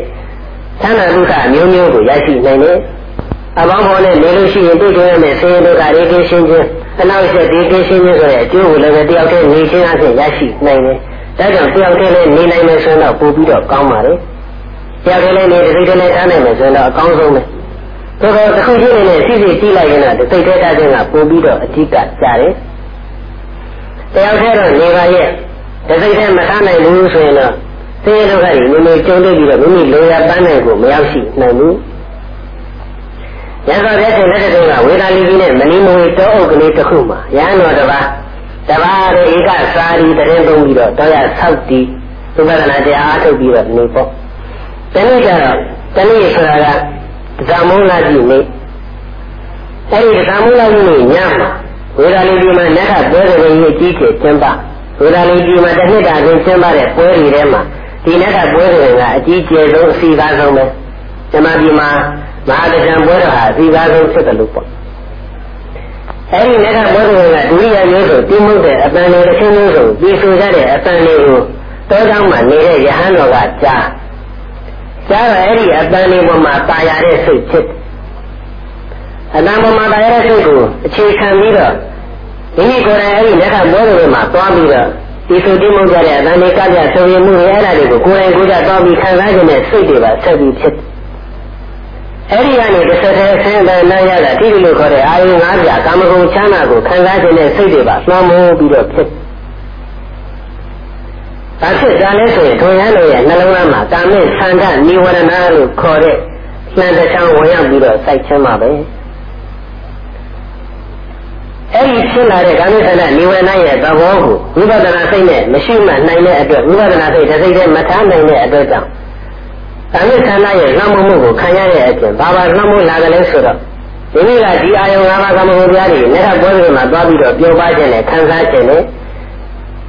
သံဃာဒုက္ခမျိုးမျိုးကိုရရှိနိုင်တယ်။အပေါင်းဖော်နဲ့နေလို့ရှိရင်တွေ့ကြရမယ့်ဆင်းရဲဒုက္ခတွေရှင်းခြင်း အနောက်ဆက်ဒီသိရှင်းခြင်းဆိုတဲ့အကျိုးကိုလည်းတယောက်တည်းနေခြင်းအဖြစ်ရရှိနိုင်တယ်။ဒါကြောင့်တယောက်တည်းလည်းနေနိုင်မယ်ဆိုတော့ပို့ပြီးတော့ကောင်းပါလေ။တယောက်တည်းလည်းနေတစ်စိတ်တည်းလည်းထားနိုင်မယ်ဆိုတော့အကောင်းဆုံးပဲ။ဒါတော့တစ်ခုချင်းနဲ့စီစီတီးလိုက်ရင်တော့တစ်စိတ်တည်းထားခြင်းကပို့ပြီးတော့အဓိကကြတယ်။တယောက်တည်းတော့နေပါရဲ့တစ်စိတ်တည်းမထားနိုင်ဘူးဆိုရင်တော့သိရတော့ကမိမိကြုံတွေ့ပြီးတော့မိမိလိုရပန်းနိုင်ကိုမရောက်ရှိနိုင်ဘူး။ ရသော်ပြည့်စုံလက်တုံးကဝေဒာလီကြီးနဲ့မဏိမဝေတောအုပ်ကလေးတစ်ခုမှာရဟန်းတော်တစ်ပါးတပါးရဲ့ဧကစာရီတရင်သုံးပြီးတော့တောရဆောက်တီးသုဘဒနာတရားအားထုတ်ပြီးတော့နေပေါ့တနည်းကြတော့တနည်းဆိုတာကဒဇမုန်းလာကြီးနေအဲဒီဒဇမုန်းလာကြီးနေညမှာဝေဒာလီကြီးမှာနတ်ကပွဲတော်ကြီးအကြီးကျယ်ကျင်းပဝေဒာလီကြီးမှာတစ်နှစ်တာချင်းကျင်းပတဲ့ပွဲတွေထဲမှာဒီနတ်ကပွဲတော်ကအကြီးကျယ်ဆုံးအစီအကားဆုံးပဲဇမဒီမှာ မဟာတကြံပွဲတော်ဟာအစီကားဆုံးဖြစ်တယ်လို့ပေါ့အဲဒီလက်ထပွဲတော်ကဒုတိယမျိုးဆိုတိမုတ်တဲ့အပန်းလေးတစ်ချင်းမျိုးဆိုပြီးဆိုကြတဲ့အပန်းလေးကိုတောကြောင်းမှာနေတဲ့ယဟန်တော်ကကြားကြားတော့အဲ့ဒီအပန်းလေးပေါ်မှာပါရတဲ့စိတ်ဖြစ်အတန်ပေါ်မှာပါရတဲ့စိတ်ကိုအခြေခံပြီးတော့ဒီနေ့ကိုယ်တိုင်အဲ့ဒီလက်ထပွဲတော်မှာသွားပြီးတော့ဒီဆိုတိမုတ်ကြတဲ့အတန်လေးကပြဆိုရင်မှုရအဲ့ဒါတွေကိုကိုယ်တိုင်ကိုယ်ကြသွားပြီးခံစားခြင်းနဲ့စိတ်တွေပါဆက်ပြီးဖြစ်တယ် အဲ့ဒီကနေတစ်ဆက်တည်းဆင်းတဲ့နာရတာတိတိလို့ခေါ်တဲ့အာယု၅ပြာကာမဂုဏ်ချမ်းသာကိုခံစားခြင်းနဲ့စိတ်တွေပါလွှမ်းမိုးပြီးတော့ဖြစ်ဒါဖြစ်ကြလဲဆိုရင်ထွန်ရမ်းလို့ရဲ့နှလုံးသားမှာကာမိသန္ဓနိဝရဏလို့ခေါ်တဲ့နှံတစ်ချောင်းဝင်ရောက်ပြီးတော့စိုက်ချင်းပါပဲအဲ့ဒီဖြစ်လာတဲ့ကာမိသန္ဓနိဝရဏရဲ့သဘောကိုဝိပဿနာစိတ်နဲ့မရှိမှနိုင်တဲ့အတွက်ဝိပဿနာစိတ်တစ်စိတ်တည်းမထားနိုင်တဲ့အတွက်ကြောင့် ကာမိခန္ဓာရဲ့နှောင့်မှုကိုခံရတဲ့အပြင်ဘာဘာနှောင့်မှုလာကြလဲဆိုတော့ဒီနေ့ကဒီအာယုံ၅ပါးကာမဂုဏ်တရားတွေလက်ထပ်ပွဲတွေမှာသွားပြီးတော့ပြောပါခြင်းနဲ့ခံစားခြင်းနဲ့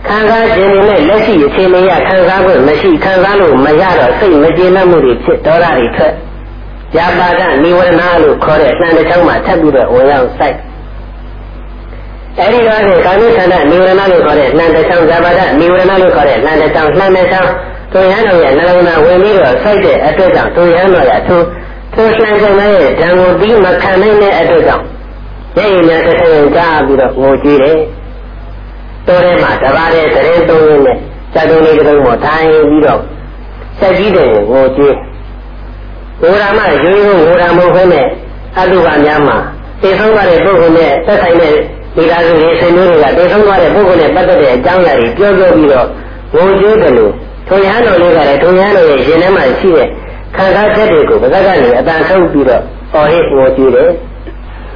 ခံစားခြင်းနဲ့လက်ရှိအခြေအနေရခံစားခွင့်မရှိခံစားလို့မရတော့စိတ်မကျေနပ်မှုတွေဖြစ်ဒေါသတွေထွက်။ယာပါဒနိဝရဏလို့ခေါ်တဲ့အနှံတစ်ချောင်းမှာထပ်ပြီးတော့ဝင်ရောက်စိုက်။အဲဒီတော့ကာမိခန္ဓာနိဝရဏလို့ခေါ်တဲ့နှံတစ်ချောင်းဇာပါဒနိဝရဏလို့ခေါ်တဲ့နှံတစ်ချောင်းနှံတစ်ချောင်း သူရဟန်းတော်ရဲ့နှလုံးသားဝင်ပြီးတော့စိုက်တဲ့အတွက်ကြောင့်သူရဟန်းတော်ရဲ့သူတထိုလှန်ဆောင်ရဲ့ဓာန်ကိုပြီးမခံနိုင်တဲ့အတွက်ကြောင့်မျက်ရည်များတစ်ဆက်ကြားပြီးတော့ငိုကြည့်တယ်တော်ထဲမှာတပါးတဲ့တရင်သုံးရင်းနဲ့စက်တုံးလေးတစ်လုံးပေါ်ထိုင်ပြီးတော့ဆက်ကြီးတယ်ငိုကြည့်ငိုရာမှရိုးရိုးငိုရာမဟုတ်ဘဲနဲ့အတုပါများမှာသိဆုံးသွားတဲ့ပုဂ္ဂိုလ်နဲ့သက်ဆိုင်တဲ့ဒီကားစုတွေဆွေမျိုးတွေကသိဆုံးသွားတဲ့ပုဂ္ဂိုလ်နဲ့ပတ်သက်တဲ့အကြောင်းအရာတွေပြောပြောပြီးတော့ငိုကြည့်တယ်လို့ ထိုရဟန်းတော်လေးကလည်းထိုရဟန်းတော်ရဲ့ရှင်ထဲမှာရှိတဲ့ခံစားချက်တွေကိုပါဇက်ကနေအတန်ထုတ်ပြီးတော့ဟောဟိငိုကြည့်တယ်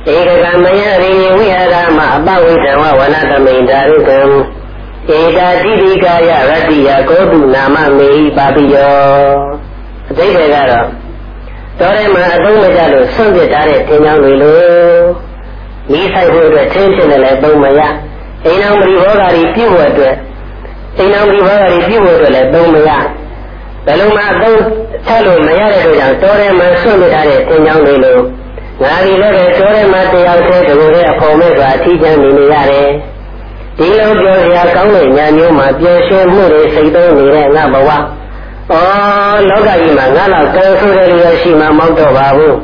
ဧကကမယရိဝိဟာရမအပဝိတံဝဝနတမိန်ဒါရုကံဧတာတိတိကာယရတ္တိယကောတုနာမမေဟိပါပိယောအတိတ်တွေကတော့တော်ထဲမှာအသုံးမကျလို့ဆွန့်ပစ်ထားတဲ့သင်္ချောင်းတွေလို့မိဆိုင်ဖို့အတွက်ချင်းချင်းနဲ့လည်းပုံမရအိမ်အောင်ပရိဘောဂါတွေပြုဖို့အတွက် အိမ်အောင်ပရိဘောဂါတွေပြုဖို့အတွက်လည်းပုံမရဘယ်လိုမှအသုံးထပ်လို့မရတဲ့အတွက်ကြောင့်တော်ထဲမှာဆွန့်ပစ်ထားတဲ့သင်္ချောင်းတွေလို့ငါဒီလည်းပဲတော်ထဲမှာတရားသေးတကူတဲ့အဖို့မဲ့စွာအထီးကျန်နေနေရတယ်ဒီလိုပြောစရာကောင်းတဲ့ညာမျိုးမှာပျော်ရွှင်မှုတွေစိတ်သုံးနေတဲ့ငါဘဝဩလောကကြီးမှာငါတော့ကံဆိုးတယ်လို့ရှိမှမဟုတ်တော့ပါဘူး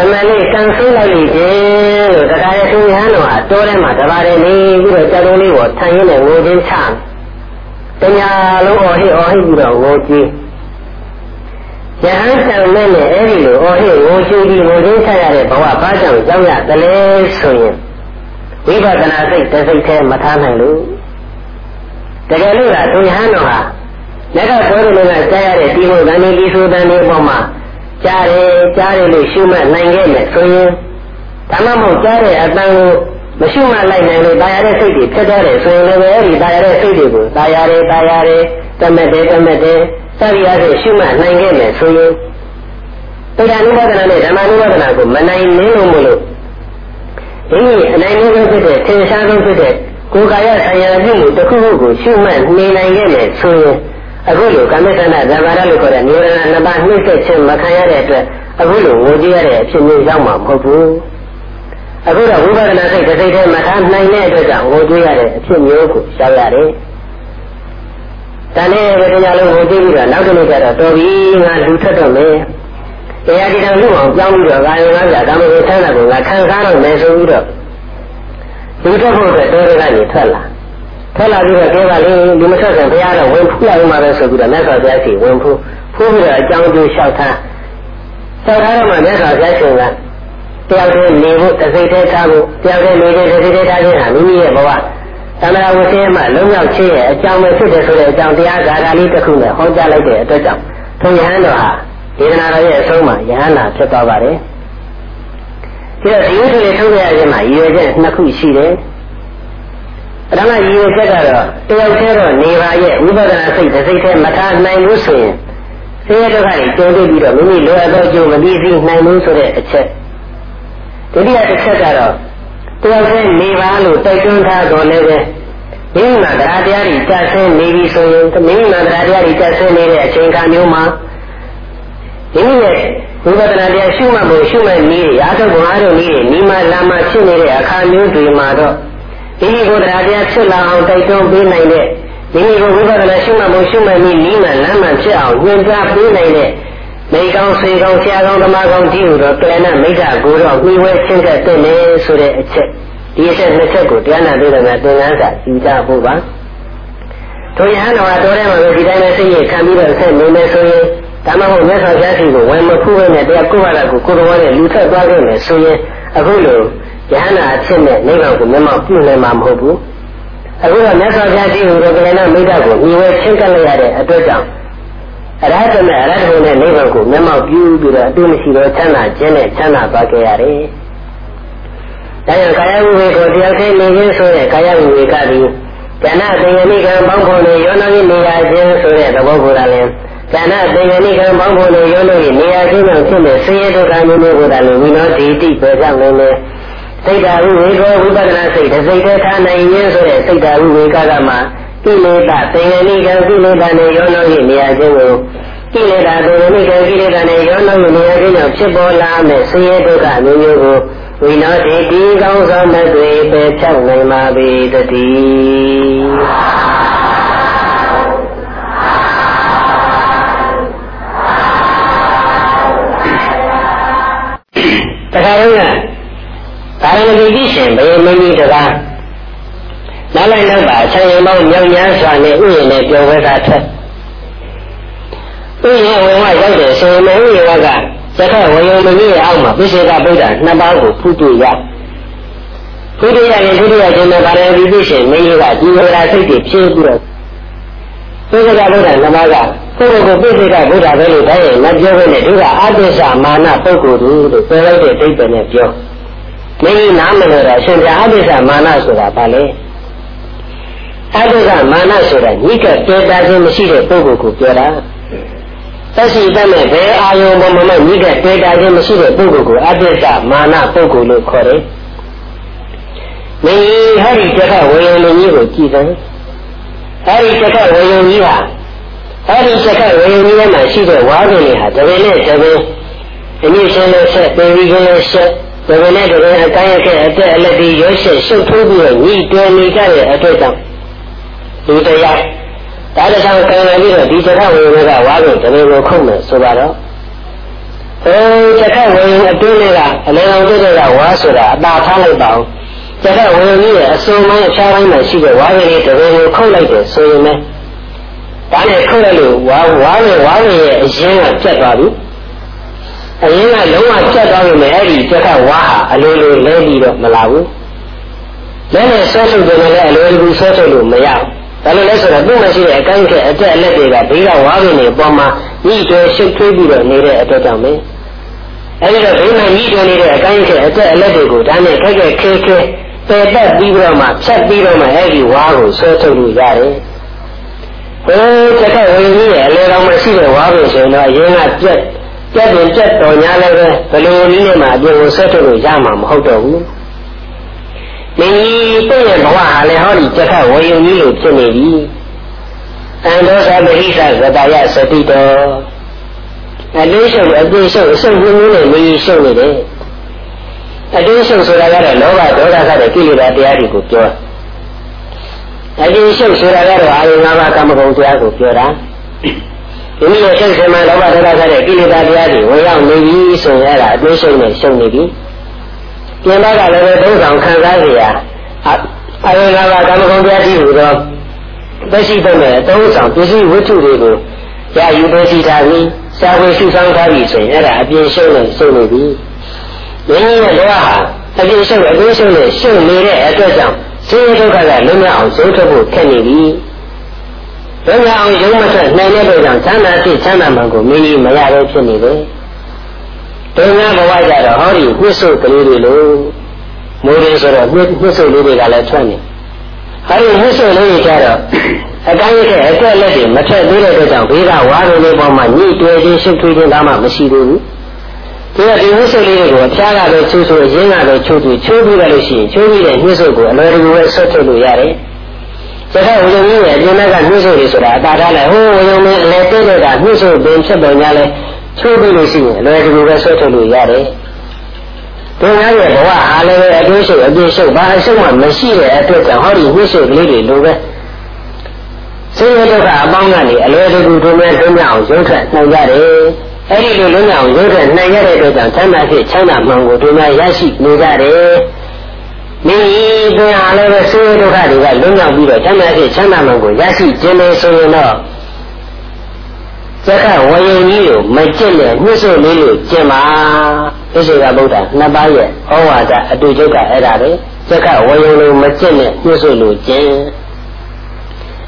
အမှန်လေးကံဆိုးလိုက်လိမ့်ခြင်းလို့တရားရဲ့သူဟန်တော်ဟာတိုးထဲမှာတပါးတယ်နေပြီးတော့ကြောက်တုံးလေးကိုထိုင်ရင်းနဲ့ငိုချင်းချ တညာလုံးအော်ဟိအော်ဟိပြီးတော့ငိုကြည့်ယဟန်ဆံမဲ့နဲ့အဲ့ဒီလိုအော်ဟိငိုကြည့်ပြီးငိုချင်းချရတဲ့ဘဝဘာကြောင့်ကြောက်ရတယ်လဲဆိုရင်ဝိပဿနာစိတ်တစ်စိတ်တည်းမထားနိုင်လို့တကယ်လို့ကသူယဟန်တော်ဟာလက်ကပွဲတော်ကကြားရတဲ့ဒီဘုံတန်ဒီဆိုတန်ဒီအပေါ်မှာကြားတယ်ကြားတယ်လို့ရှုမှတ်နိုင်ခဲ့မယ်ဆိုရင်ဒါမှမဟုတ်ကြားတဲ့အတန်ကို မရှုမှတ်လိုက်နိုင်လို့တာယာတဲ့စိတ်တွေဖြစ်သွားတယ်ဆိုရင်လည်းအဲဒီတာယာတဲ့စိတ်တွေကိုတာယာတယ်တာယာတယ်တမက်တယ်တမက်တယ်စသည်အားဖြင့်ရှုမှတ်နိုင်ခဲ့မယ်ဆိုရင်တရားနုပါဒနာနဲ့ဓမ္မနုပါဒနာကိုမနိုင်နေလို့မလို့ဒီအနိုင်ဆုံးဖြစ်တဲ့သင်္ချာဆုံးဖြစ်တဲ့ကိုယ်ကာယဆံရပြုမှုတစ်ခုခုကိုရှုမှတ်နေနိုင်ခဲ့မယ်ဆိုရင်အခုလိုကာမိသနာဇဘာရလို့ခေါ်တဲ့နိဝရဏနှစ်ပါးနှိမ့်ဆက်ခြင်းမခံရတဲ့အတွက်အခုလိုဝေကြည့်ရတဲ့အဖြစ်မျိုးရောက်မှာမဟုတ်ဘူး အခုတော့ဝိပဿနာစိတ်တစ်စိတ်တည်းမထားနိုင်တဲ့အတွက်ကြောင့်ဝေကြည့်ရတဲ့အဖြစ်မျိုးကိုရှောက်ရတယ်တန်တဲ့ဝေဒနာလုံးဝေကြည့်ပြီးတော့နောက်တစ်နေ့ကျတော့တော်ပြီငါလူထက်တော့မယ်တရားဒီတံလူအောင်ကြောင်းပြီးတော့ကာယငါးပြာကာမဂုဏ်ဆန်းတာကိုငါခံစားတော့မယ်ဆိုပြီးတော့လူထက်ဖို့အတွက်တော်ရကနေထွက်လာထွက်လာပြီးတော့ပြောပါလေဒီမဆက်ဆံဘုရားတော့ဝင်ဖူးရအောင်ပါပဲဆိုပြီးတော့မြတ်စွာဘုရားရှိဝင်ဖူးဖူးပြီးတော့အကြောင်းကျိုးလျှောက်ထားလျှောက်ထားတော့မှမြတ်စွာဘုရားရှင်က တယောက်တည်းနေဖို့တစ်စိတ်တည်းထားဖို့တယောက်တည်းနေတဲ့တစ်စိတ်တည်းထားခြင်းဟာမိမိရဲ့ဘဝသမဏဝဆင်းမှလုံးရောက်ခြင်းရဲ့အကြောင်းပဲဖြစ်တယ်ဆိုတဲ့အကြောင်းတရားဂါထာလေးတစ်ခုနဲ့ဟောကြားလိုက်တဲ့အတွက်ကြောင့်ထုံယဟန်တော်ဟာဒေသနာတော်ရဲ့အဆုံးမှာယဟန်နာဖြစ်သွားပါတယ်။ဒီတော့ဒီဝိသုလေးထုတ်ရခြင်းမှာရည်ရွယ်ချက်နှစ်ခုရှိတယ်။ပထမရည်ရွယ်ချက်ကတော့တယောက်တည်းတော့နေပါရဲ့ဝိပဿနာစိတ်တစ်စိတ်တည်းမထားနိုင်ဘူးဆိုရင်ဆင်းရဲဒုက္ခတွေကျုံတွေ့ပြီးတော့မိမိလိုအပ်သောအကျိုးမပြီးစီးနိုင်ဘူးဆိုတဲ့အချက် ဒုတိယတစ်ချက်ကတော့တယောက်တည်းနေပါလို့တိုက်တွန်းထားတော်လည်းပဲမိမိမှာတရားတရားတွေကြာဆင်းနေပြီဆိုရင်မိမိမှာတရားတရားတွေကြာဆင်းနေတဲ့အချိန်ခါမျိုးမှာမိမိရဲ့ဝိပဿနာတရားရှုမှတ်ဖို့ရှုမှတ်နည်းရာထုတ်ဘုရားတို့နည်းနီမလာမဖြစ်နေတဲ့အခါမျိုးတွေမှာတော့မိမိကိုတရားတရားဖြစ်လာအောင်တိုက်တွန်းပေးနိုင်တဲ့မိမိကိုဝိပဿနာရှုမှတ်ဖို့ရှုမှတ်ပြီးနီးမှလမ်းမှဖြစ်အောင်ညွှန်ကြားပေးနိုင်တဲ့ မိကောင်းဆွေကောင်းဆရာကောင်းဓမ္မကောင်းကြီးဟူသောကလနာမိစ္ဆာကိုတော့ပြီးဝဲချင်းကတဲ့လေဆိုတဲ့အချက်ဒီအချက်နှစ်ချက်ကိုတရားနာတွေ့တယ်မှာသင်္ကန်းစာယူကြဖို့ပါတို့ရဟန်းတော်ကတော်ထဲမှာပဲဒီတိုင်းပဲစိတ်ရခံပြီးတော့ဆက်နေမယ်ဆိုရင်ဒါမှမဟုတ်မြတ်စွာဘုရားရှိခိုးဝင်မဖူးပဲနဲ့တရားကိုယ်ပါတာကိုကိုယ်တော်နဲ့လူထက်သွားခဲ့မယ်ဆိုရင်အခုလိုယဟနာအဖြစ်နဲ့နိဗ္ဗာန်ကိုမျက်မှောက်ပြုနိုင်မှာမဟုတ်ဘူးအခုတော့မြတ်စွာဘုရားရှိခိုးတော်ကလည်းမိတ်တာကိုညီဝဲချင်းကပ်လိုက်ရတဲ့အတွက်ကြောင့် အရဟတနဲ့အရဟတဘုံနဲ့နိဗ္ဗာန်ကိုမျက်မှောက်ပြုပြီးတော့အတူမရှိတော့ချမ်းသာခြင်းနဲ့ချမ်းသာသွားခဲ့ရတယ်။ဒါကြောင့်ကာယဝိဝေကိုတယောက်တည်းနေခြင်းဆိုတဲ့ကာယဝိဝေကသည်ဉာဏ်သေယနိကံပေါင်းဖို့နဲ့ယောနာကြီးနေရခြင်းဆိုတဲ့သဘောကိုယ်တိုင်ဉာဏ်သေယနိကံပေါင်းဖို့နဲ့ယောနာကြီးနေရခြင်းကြောင့်ဖြစ်တဲ့ဆင်းရဲဒုက္ခမျိုးမျိုးကိုယ်တိုင်ဝိနောတိတိပဲကြောင့်လည်းစိတ်ဓာတ်ဝိကောဝိပဿနာစိတ်တစ်စိတ်တည်းထားနိုင်ရင်ဆိုတဲ့စိတ်ဓာတ်ဝိကကမှာ ကိလေသာသင်္ကေတိကံကိလေသာနဲ့ရောနှော၏နေရာချင်းကိုကိလေသာသင်္ကေတိကံကိလေသာနဲ့ရောနှော၏နေရာချင်းကြောင့်ဖြစ်ပေါ်လာမဲ့ဆင်းရဲဒုက္ခမျိုးမျိုးကိုဝိနောတိဒီကောင်းသောမဲ့တွေပယ်ဖြောက်နိုင်ပါပေတည်းတခါတော့ကကာရမတိတိရှင်ဘယ်မင်းကြီးတကား နောက်လိုက်နောက်ပါဆံရင်ပေါင်းမြောင်များစွာနဲ့ဥယျာဉ်နဲ့ပြောဝဲတာထွက်ဥယျာဉ်ဝင်ဝရောက်တဲ့ဆိုရင်ဥယျာဉ်ကသက္ကဝေယုံမကြီးရဲ့အောက်မှာပိစေကဗုဒ္ဓနှစ်ပါးကိုဖူးတွေ့ရဖူးတွေ့ရရင်ဒုတိယခြင်းနဲ့ဗာရဏိတိရှင်မင်းကြီးကဒီဝေရာစိတ်တွေဖြည့်ပြီးတော့ပိစေကဗုဒ္ဓနှစ်ပါးကကိုယ့်ကိုယ်ပိစေကဗုဒ္ဓပဲလို့တိုင်းရင်မပြောဘဲနဲ့ဒီကအတ္တစမာနပုဂ္ဂိုလ်တို့လို့ပြောလိုက်တဲ့အိဗယ်နဲ့ပြောမင်းကြီးနားမလို့တော့ရှင်ပြအတ္တစမာနဆိုတာဘာလဲ အတ္တစမာနဆိုတာညိကတေတာခြင်းမရှိတဲ့ပုဂ္ဂိုလ်ကိုပြောတာသက်ရှိတတ်မဲ့ဘယ်အာယုံပေါ်မှာညိကတေတာခြင်းမရှိတဲ့ပုဂ္ဂိုလ်ကိုအတ္တစမာနပုဂ္ဂိုလ်လို့ခေါ်တယ်မင်းကြီးဟဲ့ဒီတခဝေယံလူကြီးကိုကြည်တယ်အဲဒီတခဝေယံကြီးဟာအဲဒီတခဝေယံကြီးထဲမှာရှိတဲ့ဝါးပင်တွေဟာတပင်နဲ့တပင်အမြင့်ရှင်လို့ဆက်ပေပြီးကလေးဆက်တပင်နဲ့တပင်အကိုင်းအခက်အတက်အလက်ဒီရွှေရှက်ရှုပ်ထိုးပြီးတော့ညီတွယ်နေကြတဲ့အတွက်ကြောင့် ဒီတရားဒါတဆောင်ကံရပြီးတော့ဒီတခဝေယံကဝါးပင်တပင်ကိုခုတ်မယ်ဆိုပါတော့အဲတခဝေယံအတွင်းလေးကအလဲအောင်တဲ့ကဝါးဆိုတာအသာထားလိုက်ပါအောင်တခဝေယံကြီးရဲ့အစုံပိုင်းအဖြားပိုင်းမှာရှိတဲ့ဝါးပင်လေးတပင်ကိုခုတ်လိုက်တယ်ဆိုရင်လည်းဒါနဲ့ခုတ်လိုက်လို့ဝါဝါနဲ့ဝါနဲ့ရဲ့အရင်ကပြတ်သွားပြီအရင်ကလုံးဝပြတ်သွားပြီမဲ့အဲ့ဒီပြတ်ကဝါဟာအလိုလိုလဲပြီးတော့မလာဘူးလဲနဲ့ဆွဲထုတ်တယ်လည်းအလိုလိုဆွဲထုတ်လို့မရဘူး ဒါလို့လဲဆိုတော့သူ့မရှိတဲ့အကိုင်းကအတက်အလက်တွေကဘေးကဝါးနေအပေါ်မှာညှိတွဲရှုပ်ထွေးပြီးတော့နေတဲ့အတွက်ကြောင့်ပဲအဲဒီတော့ဘေးမှာညှိတွဲနေတဲ့အကိုင်းကအတက်အလက်တွေကိုဒါနဲ့ခက်ခက်ခဲခဲပယ်ပတ်ပြီးတော့မှဖြတ်ပြီးတော့မှအဲ့ဒီဝါးကိုဆွဲထုတ်လို့ရတယ်ဟိုတခါဝိညာဉ်ရဲ့အလေတော်မှာရှိတဲ့ဝါးပင်ဆိုရင်တော့အရင်ကပြက်ပြက်တင်ပြက်တော်ညာလည်းပဲဘယ်လိုနည်းနဲ့မှအပြင်ကိုဆက်ထုတ်လို့ရမှာမဟုတ်တော့ဘူး မင်းကြီးပြည့်ရဲ့ဘဝဟာလည်းဟောဒီတခါဝိညာဉ်ကြီးလိုဖြစ်နေပြီအန္တောသပရိသဇတယစတိတော်အလေးရှုပ်အပြည့်ရှုပ်အစုပ်မျိုးနဲ့မင်းရှုပ်နေတယ်အတင်းရှုပ်ဆိုတာကတော့လောဘဒေါသစတဲ့ကိလေသာတရားတွေကိုပြောတယ်အကျဉ်းချုပ်ဆိုတာကတော့အာရုံ၅ပါးကမ္မဂုဏ်တရားကိုပြောတာဒီလိုရှုပ်ရှင်မှာလောဘဒေါသဆိုတဲ့ကိလေသာတရားတွေဝင်ရောက်နေပြီဆိုရင်အဲ့ဒါအကျဉ်းချုပ်နဲ့ရှုပ်နေပြီ ပြင်ဘက်ကလည်းပဲသုံးဆောင်ခံစားရအာရုံ၅ပါးကမ္မဂုဏ်တရားကြီးဟူသောသက်ရှိတဲ့နဲ့သုံးဆောင်ပစ္စည်းဝတ္ထုတွေကိုရယူသိရှိထားပြီးစာဝေစုဆောင်ထားပြီဆိုရင်အဲ့ဒါအပြင်းရှုပ်နဲ့ရှုပ်နေပြီ။မင်းရဲ့လောကဟာအပြင်းရှုပ်အပြင်းရှုပ်နဲ့ရှုပ်နေတဲ့အတွက်ကြောင့်ဆင်းရဲဒုက္ခကလွတ်မြောက်အောင်ရုပ်ထွက်ဖို့ခက်နေပြီ။လွတ်မြောက်အောင်ရုပ်မထွက်နိုင်တဲ့အတွက်ကြောင့်ချမ်းသာစိတ်ချမ်းသာမှကိုမိမိမရတော့ဖြစ်နေတယ်။ ဒုညာဘဝကြတော့ဟောဒီဝိသုကလေးတွေလို့မိုးရင်းဆိုတော့ဝိသုလေးတွေကလည်းထွက်နေ။အဲဒီဝိသုလေးတွေကြတော့အတိုင်းရဲ့အတွက်လက်တွေမထက်သေးတဲ့အတွက်ကြောင့်ဘေးကဝါရုံလေးပေါ်မှာညှိတွဲခြင်းရှုပ်ထွေးခြင်းကမှမရှိသေးဘူး။ဒီကဒီဝိသုလေးတွေကိုအဖျားကလည်းချိုးချိုးအရင်းကလည်းချိုးချိုးချိုးပြီးလိုက်လို့ရှိရင်ချိုးပြီးတဲ့ညှိစုပ်ကိုအလွယ်တကူပဲဆွတ်ထုတ်လို့ရတယ်။ဒါကဝိဇ္ဇင်းရဲ့အပြင်ကညှိစုပ်တွေဆိုတာအတာထားလိုက်ဟိုဝိဇ္ဇင်းနဲ့အလဲတဲ့တဲ့ကညှိစုပ်ပင်ဖြစ်ပေါ်냐လဲ ချိုးပြီးလို့ရှိရင်အလွယ်တကူပဲဆွတ်ထုတ်လို့ရတယ်။ဒီငါရဲ့ဘဝအားလည်းပဲအကျိုးရှိအပြည့်ရှိဘာအရှုံးမှမရှိတဲ့အတွက်ကြောင့်ဟောဒီညှိစုပ်ကလေးတွေလိုပဲဆင်းရဲဒုက္ခအပေါင်းကနေအလွယ်တကူတို့မဲ့တွင်းမြောက်ရုပ်ထွက်နိုင်ကြတယ်။အဲ့ဒီလိုလုံးအောင်ရုပ်တဲ့နိုင်ရတဲ့အတွက်ကြောင့်ချမ်းသာဖြစ်ချမ်းသာမှန်ကိုဒီမှာရရှိနေကြတယ်။မိပင်အားလည်းပဲဆင်းရဲဒုက္ခတွေကလုံးအောင်ပြီးတော့ချမ်းသာဖြစ်ချမ်းသာမှန်ကိုရရှိခြင်းလေဆိုရင်တော့ သက္ကဝယုံကြီးကိုမကျင့်နဲ့ညှိစွလေးလို့ကျင့်ပါ။သိစေကဗုဒ္ဓနှစ်ပါးရဲ့ဩဝါဒအတူချုပ်ကအဲ့ဒါပဲသက္ကဝယုံလို့မကျင့်နဲ့ညှိစွလို့ကျင့်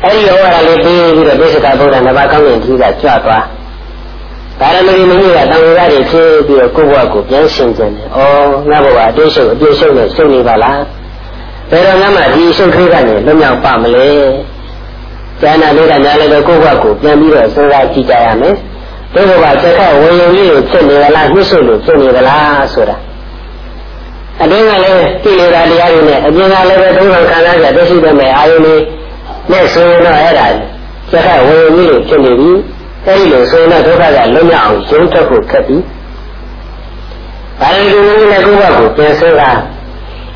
အဲ့ဒီဩဝါဒလေးပြီးပြီးတော့သိစေကဗုဒ္ဓနှစ်ပါးကောင်းရင်ကြီးကကြွသွား။ပါရမီမကြီးကတန်ခါးတွေဖြည့်ပြီးတော့ကိုယ့်ဘဝကိုပြန်ရှင်းကြတယ်။အော်ငါဘဝအတိတ်ရှုပ်အပြည့်ရှုပ်နဲ့ရှုပ်နေပါလား။ဘယ်တော့မှဒီရှုပ်ထွေးကနေလွတ်မြောက်ပါမလဲ။ ကျန်တာလေးကညာလည်းကိုယ့်ဘဝကိုပြန်ပြီးတော့စဉ်းစားကြည့်ကြရမယ်။ဒီဘဝစက္ကဝေယုံလေးကိုဖြစ်နေသလားနှိမ့်ဆွလို့ဖြစ်နေသလားဆိုတာ။အတွင်းကလည်းသိနေတာတရားတွေနဲ့အပြင်ကလည်းပဲသုံးဆောင်ခံစားကြသိရှိတဲ့မဲ့အာယုန်လေးနဲ့ဆိုရင်တော့အဲ့ဒါစက္ကဝေယုံလေးကိုဖြစ်နေပြီ။အဲဒီလိုဆိုရင်ဒုက္ခကလွတ်မြောက်အောင်ရုံးထွက်ဖို့ခက်ပြီ။ဘာလို့ဒီလိုလဲကိုယ့်ဘက်ကိုပြင်ဆင်တာ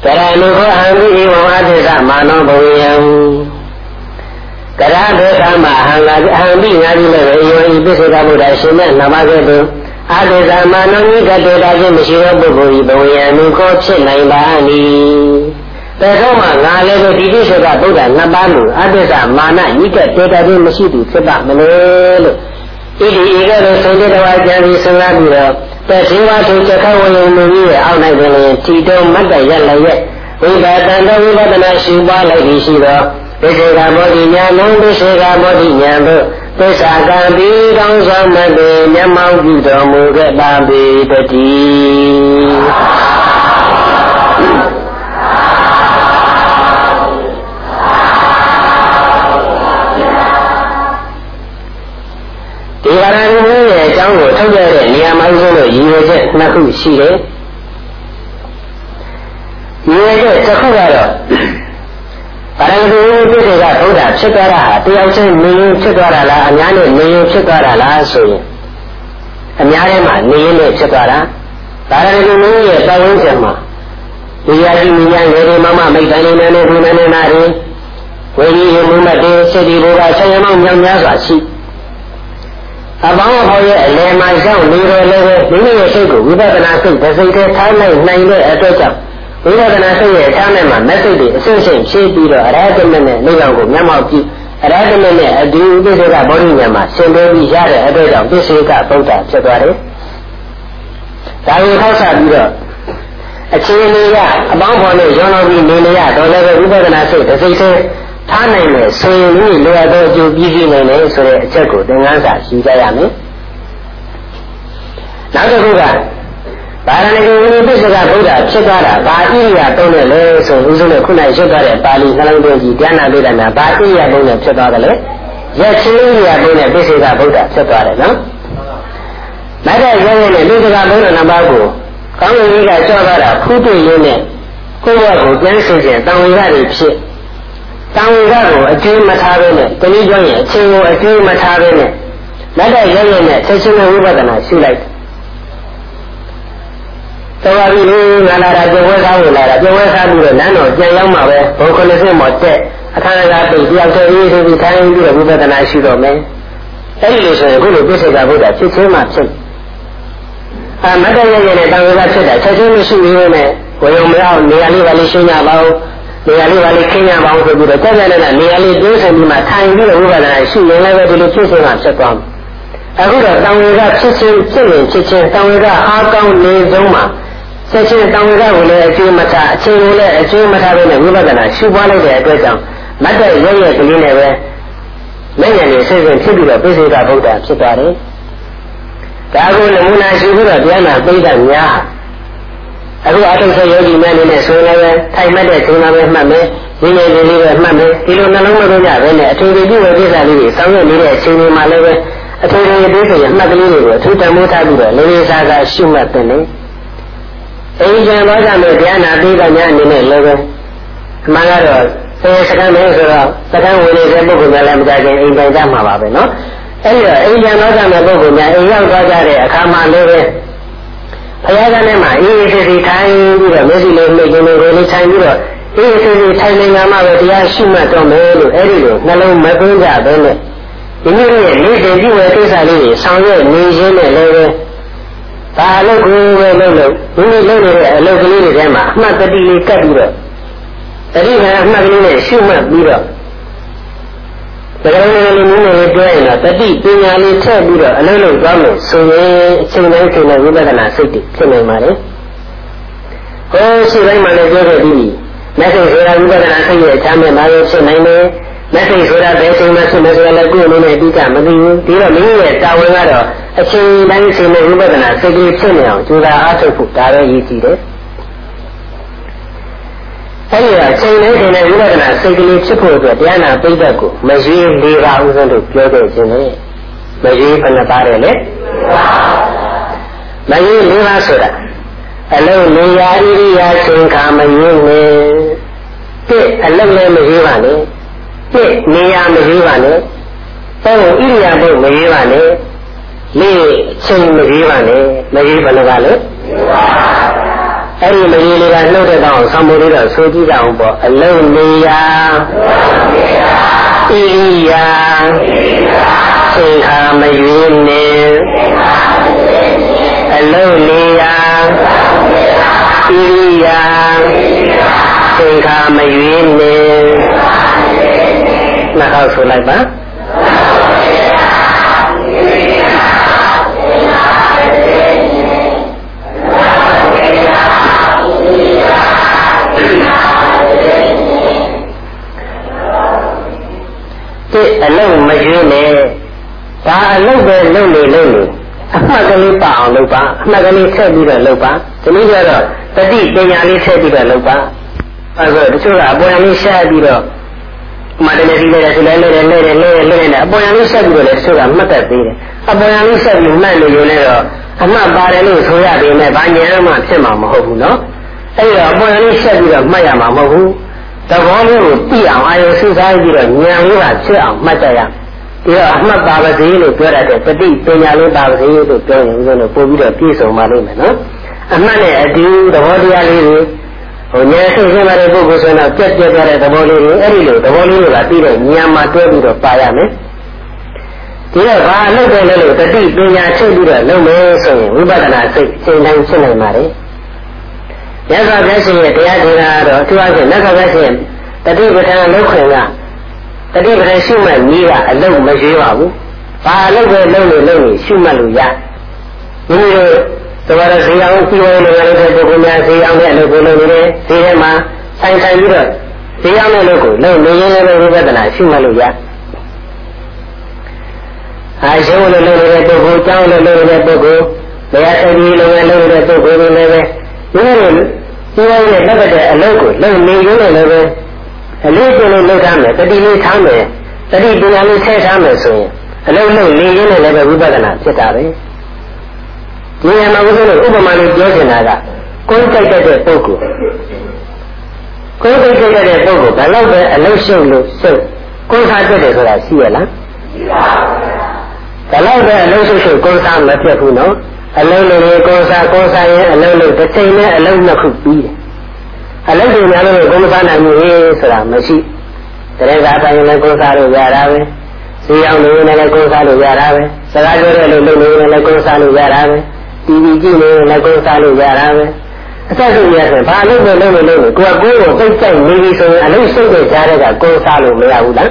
ကရဏုခောအံဒီဧဝံအတိသမာနောဘဝေယံ ကရဒေသမအဟံလာအဟံပိငါဒီလည်းပဲယောဤပစ္စေကဗုဒ္ဓရှင်မြတ်နမကဲ့သို့အာသေသမနောနိကတေတာခြင်းမရှိသောပုဂ္ဂိုလ်ဤဘဝယံလူကိုဖြစ်နိုင်ပါမည်။ဒါတော့မှငါလည်းပဲဒီတိစ္ဆကဗုဒ္ဓနှစ်ပါးလို့အာသေသမာနနိကတေတာခြင်းမရှိသူဖြစ်ပါမလဲလို့ဣတိဧကလို့ဆုံးတဲ့တော်ကြံပြီးစဉ်းစားပြီးတော့တသေဝထုချက်ခဝယုံလူကြီးရဲ့အောက်၌ပင်လည်းထီတုံးမတ်တရလည်းရဲ့ဝိပဿနာဝိပဿနာရှုပါလိုက်ပြီးရှိတော့ ဒိဋ္ဌိကမောတိညာလုံးဒိဋ္ဌိကမောတိညာတို့သစ္စာကံပြီးကောင်းဆောင်မတေမျက်မှောက်ပြုတော်မူခဲ့ပါပေတည်းဒီဝရဏုရဲ့အကြောင်းကိုထုတ်ရတဲ့နေရာမှာဦးဆုံးလို့ရည်ရွယ်ချက်နှစ်ခုရှိတယ်။ရည်ရွယ်ချက်တစ်ခုကတော့ ပါရဂုပြည့်တွေကဘုရားဖြစ်သွားတာဟာတယောက်ချင်းနေရင်ဖြစ်သွားတာလားအများနဲ့နေရင်ဖြစ်သွားတာလားဆိုရင်အများထဲမှာနေရင်နဲ့ဖြစ်သွားတာပါရဂုမျိုးရဲ့ပတ်ဝန်းကျင်မှာဒီယာကြီးမြညာငယ်တွေမမမိတ်တိုင်းနေနေဒီနေနေနာတွေဝိညာဉ်ရမှုမတေစိတ်ဒီဘောကဆံရမောင်းညောင်များစွာရှိအပေါင်းအဖော်ရဲ့အလယ်မှာရောက်နေတယ်လည်းပဲမိမိရဲ့စိတ်ကိုဝိပဿနာစိတ်တစ်စိတ်တည်းထားနိုင်နိုင်တဲ့အတွက်ကြောင့် ဝိပဿနာစိတ်ရဲ့အခြားနဲ့မှာမက်စိတ်တွေအစစ်စစ်ဖြည့်ပြီးတော့အရဟတမနဲ့နိဗ္ဗာန်ကိုမျက်မှောက်ကြည့်အရဟတမနဲ့အဒီဥပ္ပဒေကဗောဓိဉာဏ်မှာဆင်သွင်းပြီးရတဲ့အတွက်ကြောင့်ပစ္စေကဗုဒ္ဓဖြစ်သွားတယ်။ဒါကိုထောက်ဆပြီးတော့အခြေအနေကအပေါင်းဖော်နဲ့ရောတော်ပြီးနေနေရတော့လည်းဝိပဿနာစိတ်တစ်စိတ်တည်းထားနိုင်မယ်ဆိုရင်ဒီလိုအပ်သောအကျိုးပြည့်စုံနိုင်တယ်ဆိုတဲ့အချက်ကိုသင်ခန်းစာရှိကြရမယ်။နောက်တစ်ခုက ဗာရဏိဝိပစ္စကဗုဒ္ဓဖြစ်သွားတာဘာဣရိယာတုံးနဲ့လဲဆိုဦးဆုံးနဲ့ခုနရွတ်သွားတဲ့ပါဠိနှလုံးသွင်းကြည့်ဉာဏ်နာလေးတာများဘာဣရိယာတုံးနဲ့ဖြစ်သွားတယ်လဲရက်ချင်းဣရိယာတုံးနဲ့ပစ္စကဗုဒ္ဓဖြစ်သွားတယ်နော်။နောက်တဲ့ရဲရဲနဲ့ပစ္စကဗုဒ္ဓနံပါတ်ကိုကောင်းကင်ကြီးကကြောက်သွားတာဖူးတွေ့ရင်းနဲ့ကိုယ့်ဘက်ကိုပြန်ဆင်ခြင်းတန်ဝေရတွေဖြစ်တန်ဝေရကိုအကျိုးမထားဘဲနဲ့တနည်းပြောရင်အချင်းကိုအကျိုးမထားဘဲနဲ့လက်တဲ့ရဲရဲနဲ့ဆက်ချင်းဝိပဿနာရှုလိုက်တော် ပါပြီငါလာတာကြွယ်ဝဲစားဝင်လာတာကြွယ်ဝဲစားပြီးတော့လမ်းတော်ကြံရောက်မှာပဲဘုံခလစ်မော်တက်အခါကပိတ်တယောက်တည်းအေးဆိုပြီးခိုင်းပြီးတော့ဝိပဿနာရှုတော့မယ်အဲ့ဒီလိုဆိုရင်ခုလိုပြစ္ဆေကဗုဒ္ဓဖြစ်ချင်းမှဖြစ်အာမတ္တရရနဲ့တန်ခါဖြစ်တာချက်ချင်းမရှိရင်းနဲ့ဝေယုံမရောက်နေရာလေးပါလေးရှင်းကြပါဦးနေရာလေးပါလေးခင်းကြပါဦးဆိုပြီးတော့တက်တက်နဲ့နေရာလေးတိုးဆင်ပြီးမှထိုင်ပြီးတော့ဝိပဿနာရှုရင်လည်းပဲဒီလိုဖြစ်ချင်းမှဖြစ်သွားမယ်အခုတော့တန်ဝေကဖြစ်ချင်းဖြစ်ရင်ဖြစ်ချင်းတန်ဝေကအားကောင်းနေဆုံးမှာ ဆက်ချင်းတောင်ကကိုလည်းအကျိုးမထားအချိန်ကိုလည်းအကျိုးမထားဘဲနဲ့ဝိပဿနာရှုပွားလိုက်တဲ့အတွက်ကြောင့်မတ်တဲ့ရရဲ့ကလေးနဲ့ပဲလက်ရည်နဲ့ဆက်ဆက်ဖြစ်ပြီးတော့ပိစိကဗုဒ္ဓဖြစ်သွားတယ်။ဒါကိုနမူနာရှိပြီးတော့တရားနာပိဋကများအခုအထုဆက်ယောဂီများအနေနဲ့ဆိုရင်လည်းထိုင်မှတ်တဲ့ချိန်မှာပဲမှတ်မယ်။ဒီနေ့လေးလေးပဲမှတ်မယ်။ဒီလိုနှလုံးမသွင်းကြဘဲနဲ့အထူးပြုဝေကိစ္စလေးတွေဆောင်ရွက်နေတဲ့အချိန်တွေမှာလည်းပဲအထူးပြုဒီဆိုရင်မှတ်ကလေးတွေကိုအထူးတန်ဖိုးထားပြီးတော့လေးလေးစားစားရှုမှတ်တယ်လေ။ အိမ်ကျန်သွားကြမယ်တရားနာပြီးတော့များအနေနဲ့လည်းပဲအမှန်ကတော့အဲစကံလေးဆိုတော့စကံဝင်နေတဲ့ပုဂ္ဂိုလ်များလည်းမကြခင်အိမ်ပိုင်ကြမှာပါပဲနော်အဲ့ဒီတော့အိမ်ကျန်သွားကြမယ်ပုဂ္ဂိုလ်များအိမ်ရောက်သွားကြတဲ့အခါမှာလည်းပဲဘုရားကလည်းမှအေးအေးဆေးဆေးထိုင်ပြီးတော့မျက်စိလေးနှိပ်ခြင်းလေးလေးထိုင်ပြီးတော့အေးအေးဆေးဆေးထိုင်နေတာမှပဲတရားရှိမှတ်တော့မယ်လို့အဲ့ဒီလိုနှလုံးမသွင်းကြဘဲနဲ့ဒီနေ့ရဲ့နေ့တည်ပြုဝယ်ကိစ္စလေးတွေဆောင်ရွက်နေရင်းနဲ့လည်း ပဲဒါအလုပ်ကိုပဲလုပ်လို့ဒီလိုလုပ်နေတဲ့အလုပ်ကလေးတွေထဲမှာအမှတ်တတိလေးကပ်ပြီးတော့တတိကအမှတ်ကလေးနဲ့ရှုမှတ်ပြီးတော့ဒါကြတဲ့လူမျိုးတွေပြောရင်တော့တတိပညာလေးထည့်ပြီးတော့အလုပ်လုပ်သွားလို့ဆိုရင်အချိန်တိုင်းချိန်တိုင်းဝိပဿနာစိတ်တွေဖြစ်နေပါလေ။ဟောရှိတိုင်းမှာလည်းပြောခဲ့ပြီးလက်စိတ်ဆိုတာဝိပဿနာစိတ်ရဲ့အချမ်းမဲ့မှာဖြစ်နိုင်တယ်။လက်စိတ်ဆိုတာဘယ်ချိန်မှဖြစ်မယ်ဆိုတာလည်းကိုယ်အနေနဲ့အတိအကျမသိဘူး။ဒီတော့မိမိရဲ့တာဝန်ကတော့ အချိန်တိုင်းချိန်နဲ့ဝိပဿနာစိတ်ကြီးဖြစ်နေအောင်ကြိုးစားအားထုတ်ဖို့ဒါပဲရည်ကြည်တယ်။အဲဒီအချိန်တိုင်းချိန်နဲ့ဝိပဿနာစိတ်ကလေးဖြစ်ဖို့အတွက်တရားနာပိဋကကိုမရွေးလေးပါဥစဉ်လို့ပြောခဲ့ခြင်းနဲ့မရွေးဘယ်နှပါတယ်လဲမရွေးလေးပါဆိုတာအလုံးနေရာဣရိယာချိန်ခါမရွေးနဲ့တစ်အလုံးလည်းမရွေးပါနဲ့တစ်နေရာမရွေးပါနဲ့သုံးဣရိယာပုတ်မရွေးပါနဲ့ လေးချိန်မကြီးပါနဲ့မကြီးဘယ်လိုကလဲအဲ့ဒီမကြီးလေးကနှုတ်တဲ့ကောင်ဆောင်းမိုးလေးတော့ဆိုကြည့်ကြအောင်ပေါ့အလုံးနေရာဣရိယာသင်္ခါမယူနေလုံးနေရာဣရိယာသင်္ခါမရွေးနေနှစ်ခေါက်ဆိုလိုက်ပါ အလုံးမရွေးနဲ့ဒါအလုံးပဲလုံးနေလုံးနေအမှတ်ကလေးပအောင်လုပ်ပါအမှတ်ကလေးဆက်ပြီးတော့လုပ်ပါဒီလိုကြတော့တတိပညာလေးဆက်ပြီးတော့လုပ်ပါအဲဆိုတချို့ကအပေါ်လေးဆက်ပြီးတော့မတလည်းဒီလည်းဆိုလည်းလဲလဲလဲလဲလဲလဲအပေါ်လေးဆက်ပြီးတော့လည်းတချို့ကမှတ်တတ်သေးတယ်အပေါ်လေးဆက်ပြီးမှတ်လို့ရုံနဲ့တော့အမှတ်ပါတယ်လို့ဆိုရပေမဲ့ဘာညာမှဖြစ်မှာမဟုတ်ဘူးနော်အဲ့တော့အပေါ်လေးဆက်ပြီးတော့မှတ်ရမှာမဟုတ်ဘူး သဘောလေးကိုသိအောင်အာရုံစူးစိုက်ပြီးတော့ဉာဏ်လေးကဖြစ်အောင်မှတ်ကြရဒီတော့အမှတ်ပါပါစေလို့ပြောရတဲ့တတိပညာလေးပါပါစေလို့ပြောရင်ဦးဇင်းတို့ပို့ပြီးတော့ပြည့်စုံပါလိမ့်မယ်နော်အမှတ်နဲ့အတူသဘောတရားလေးတွေဟိုဉာဏ်ဆုံးရှင်းတဲ့ပုဂ္ဂိုလ်ဆိုတော့ပြက်ပြက်သွားတဲ့သဘောလေးတွေအဲ့ဒီလိုသဘောလေးတွေကပြီးတော့ဉာဏ်မှာတွဲပြီးတော့ပါရမယ်ဒီတော့ဘာလုပ်တယ်လဲလို့တတိပညာချုပ်ပြီးတော့လုပ်မယ်ဆိုရင်ဝိပဿနာစိတ်စိတ်တိုင်းဖြစ်နိုင်ပါတယ် မြတ်စွာဘုရားရှင်ရဲ့တရားဒေသကတော့အထူးအဖြင့်မြတ်စွာဘုရားရှင်တတိပဋ္ဌာန်လောက်ခွင်ကတတိပဋ္ဌာန်ရှုမှတ်နည်းကအလုံးမရွေးပါဘူး။ဘာအလုံးပဲလုံးလို့လုံးလို့ရှုမှတ်လို့ရ။ဒီလိုသဘောရဇေယျအောင်ပြီးဝင်လို့လည်းတဲ့ပုဂ္ဂိုလ်များဇေယျအောင်နဲ့အလုပ်ကိုလုပ်နေတယ်။ဒီထဲမှာဆိုင်ဆိုင်ပြီးတော့ဇေယျအောင်နဲ့လုပ်ကိုလုံးနေရင်လည်းဝိပဿနာရှုမှတ်လို့ရ။အာရှုံးလို့လုပ်နေတဲ့ပုဂ္ဂိုလ်ကြောင်းလို့လုပ်နေတဲ့ပုဂ္ဂိုလ်တရားစတိလုပ်နေတဲ့ပုဂ္ဂိုလ်တွေလည်းပဲ ဒီလိုဒီလိုနဲ့လက်တဲ့အလုပ်ကိုလုပ်နေရင်လည်းပဲအလေးကျလို့လုပ်ထားမယ်တတိလေးထားမယ်တတိပညာလေးဆက်ထားမယ်ဆိုရင်အလုံးလုံးနေရင်းနဲ့လည်းဝိပဿနာဖြစ်တာပဲဒီနေရာမှာဘုရားတို့ဥပမာလေးပြောချင်တာကကိုယ်ကြိုက်တဲ့ပုဂ္ဂိုလ်ကိုယ်ကြိုက်တဲ့ပုဂ္ဂိုလ်ဘယ်တော့ပဲအလုံးရှုပ်လို့ရှုပ်ကိုယ်စားတက်တယ်ဆိုတာရှိရလားရှိပါဘူးဘယ်တော့ပဲအလုံးရှုပ်ရှုပ်ကိုယ်စားမဖြစ်ဘူးနော် အလုံးလုံးကိုယ်စားကိုယ်စားရင်အလုံးလုံးတစ်ချိန်နဲ့အလုံးနှစ်ခုပြီးတယ်အလုပ်တွေများလို့ကိုယ်မစားနိုင်ဘူးဆိုတာမရှိတရေသာတိုင်းလည်းကိုယ်စားလို့ရတာပဲစီအောင်လို့လည်းကိုယ်စားလို့ရတာပဲစကားပြောတဲ့လူလုပ်လို့လည်းကိုယ်စားလို့ရတာပဲတီဗီကြည့်လို့လည်းကိုယ်စားလို့ရတာပဲအသက်ရှင်ရဆိုဘာလို့လဲလို့လို့လို့ကိုယ်ကိုယ်ကိုသိကြိုက်နေပြီဆိုရင်အလုပ်စိတ်တဲ့ကြားတဲ့ကကိုယ်စားလို့မရဘူးလား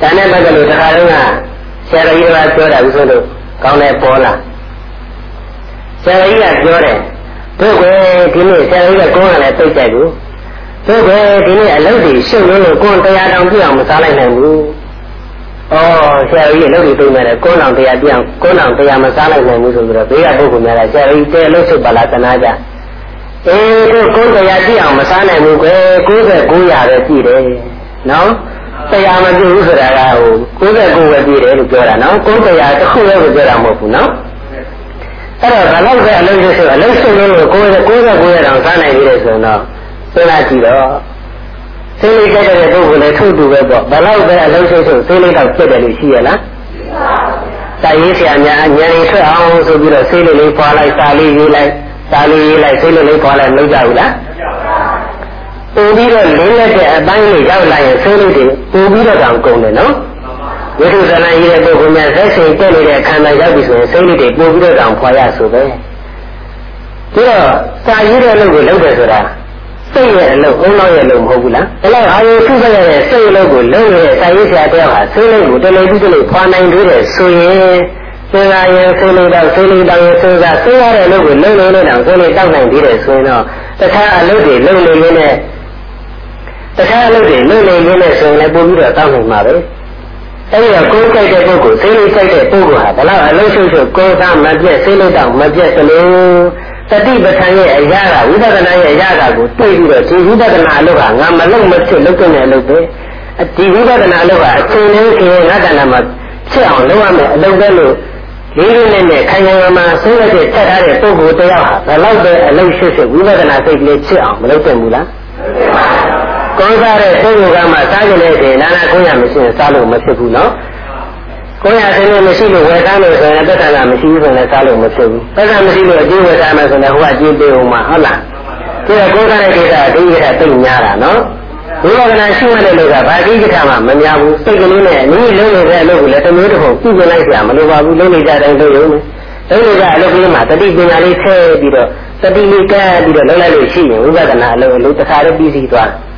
ဒါနဲ့ပတ်သက်လို့တခါတော့ကဆရာကြီးကပြောတာဥဆိုလို့ ကောင်းတယ်ပေါ်လာဆရာကြီးကပြောတယ်တို့ကဒီနေ့ဆရာကြီးကကိုယ်ကလည်းသိကြတယ်တို့ကဒီနေ့အလုပ်တွေရှုပ်လို့ကိုယ်တရားတောင်ပြအောင်မစားလိုက်နိုင်ဘူးဩဆရာကြီးအလုပ်တွေပြင်ရတယ်ကိုယ်တော်တရားပြအောင်ကိုယ်တော်တရားမစားလိုက်နိုင်ဘူးဆိုပြီးတော့ဘေးကပုဂ္ဂိုလ်များကဆရာကြီးတဲအလုပ်ရှုပ်ပါလားတနာကြအေးတို့ကိုယ်တရားပြအောင်မစားနိုင်ဘူးကွယ်99ရာပဲကြည့်တယ်နော် တရားမပြည့်ဘူးဆိုတာကဟို99ပဲပြည့်တယ်လို့ပြောတာနော်ကိုယ်တရားတစ်ခုလည်းပြောတာမဟုတ်ဘူးနော်အဲ့တော့ဘလောက်ပဲအလုံးရှိဆိုအလုံးရှိလို့ကိုယ်ကိုယ်ကကိုယ်ရအောင်စားနိုင်ပြီလေဆိုတော့စဉ်းစားကြည့်တော့သိလေးကြတဲ့ပုဂ္ဂိုလ်လည်းထုတူပဲပေါ့ဘလောက်ပဲအလုံးရှိဆိုသိလေးတော့ပြတ်တယ်လို့ရှိရလားစာရေးဆရာများဉာဏ်ရည်ထွက်အောင်ဆိုပြီးတော့ဆေးလေးလေးပွားလိုက်စာလေးရေးလိုက်စာလေးရေးလိုက်ဆေးလေးလေးပွားလိုက်မလုပ်ကြဘူးလားပို့ပြီး တော့လင်းလက်တဲ့အပိုင်းလေးရောက်လာရင်ဆေးလေးတွေပို့ပြီးတော့တောင်ကုန်တယ်နော်ဝိသုဇနာကြီးတဲ့ပုဂ္ဂိုလ်များဇက်စိန်တက်နေတဲ့ခန္ဓာရောက်ပြီဆိုရင်စိတ်လေးတွေပို့ပြီးတော့တောင်ဖွာရဆိုပဲပြီးတော့စာရေးတဲ့လုပ်ကိုလုပ်တယ်ဆိုတာစိတ်ရဲ့အလုပ်အုံနောက်ရဲ့အလုပ်မဟုတ်ဘူးလားဒါလည်းအာရုံစုစရတဲ့စိတ်အလုပ်ကိုလုပ်နေတဲ့စာရေးဆရာတယောက်ဟာစိတ်လေးကိုတလေးပြီးတလေးဖွာနိုင်သေးတယ်ဆိုရင်စဉ်းစားရင်စိတ်လေးတော့စိတ်လေးတောင်းရင်စဉ်းစားစဉ်းစားတဲ့အလုပ်ကိုလုပ်နေနေတော့စိတ်လေးတောက်နိုင်သေးတယ်ဆိုရင်တော့တခြားအလုပ်တွေလုပ်နေရင်းနဲ့ တခြားအလုပ်တွေလုပ်နေရင်းနဲ့ဆိုရင်လည်းပို့ပြီးတော့တောက်နိုင်မှာပဲအဲဒီတော့ကိုယ်ကြိုက်တဲ့ပုဂ္ဂိုလ်စိတ်လေးကြိုက်တဲ့ပုဂ္ဂိုလ်ဟာဘလောက်အလုံးစုံစုံကိုယ်သားမပြတ်စိတ်လေးတော့မပြတ်သလိုတတိပဋ္ဌာန်ရဲ့အရာကဝိပဿနာရဲ့အရာကကိုတွေ့ပြီးတော့ဒီဝိပဿနာအလုပ်ကငါမလုံးမဖြစ်လုပ်တဲ့အလုပ်ပဲဒီဝိပဿနာအလုပ်ကအချိန်လေးခင်ငါတဏ္ဍာမှာဖြစ်အောင်လုပ်ရမယ်အလုပ်ပဲလို့လေးလေးနဲ့နဲ့ခိုင်ခိုင်မာမာဆုံးဖြတ်ချက်ထားတဲ့ပုဂ္ဂိုလ်တယောက်ဟာဘယ်လောက်ပဲအလုပ်ရှိရှိဝိပဿနာစိတ်ကလေးဖြစ်အောင်မလုပ်သင့်ဘူးလား ကောင်းစားတဲ့ပုဂ္ဂိုလ်ကမှစားကြတဲ့ချိန်နာနာကိုရမရှိရင်စားလို့မဖြစ်ဘူးနော်ကိုရဆင်းလို့မရှိလို့ဝယ်စားလို့ဆိုရင်တက်တာကမရှိဘူးဆိုရင်စားလို့မဖြစ်ဘူးတက်တာမရှိလို့အကျိုးဝယ်စားမယ်ဆိုရင်ဟိုကအကျိုးပေးအောင်မှာဟုတ်လားဒီကကိုယ်စားတဲ့ကိစ္စအဒီကိစ္စသိများတာနော်ဘုရားကနာရှိမှတဲ့လူကဘာကိစ္စမှမများဘူးစိတ်ကလေးနဲ့အနည်းလုံးနေတဲ့အလုပ်ကိုလည်းတမျိုးတစ်ခုပြုပြင်လိုက်ကြမလိုပါဘူးလုံးနေကြတိုင်းလုပ်ရုံနဲ့အဲ့ဒီကအလုပ်ကလေးမှာတတိပညာလေးထည့်ပြီးတော့တတိလေးကပ်ပြီးတော့လုပ်လိုက်လို့ရှိရင်ဝိပဿနာအလုပ်အလုပ်တစ်ခါတော့ပြီးစီးသွားတယ်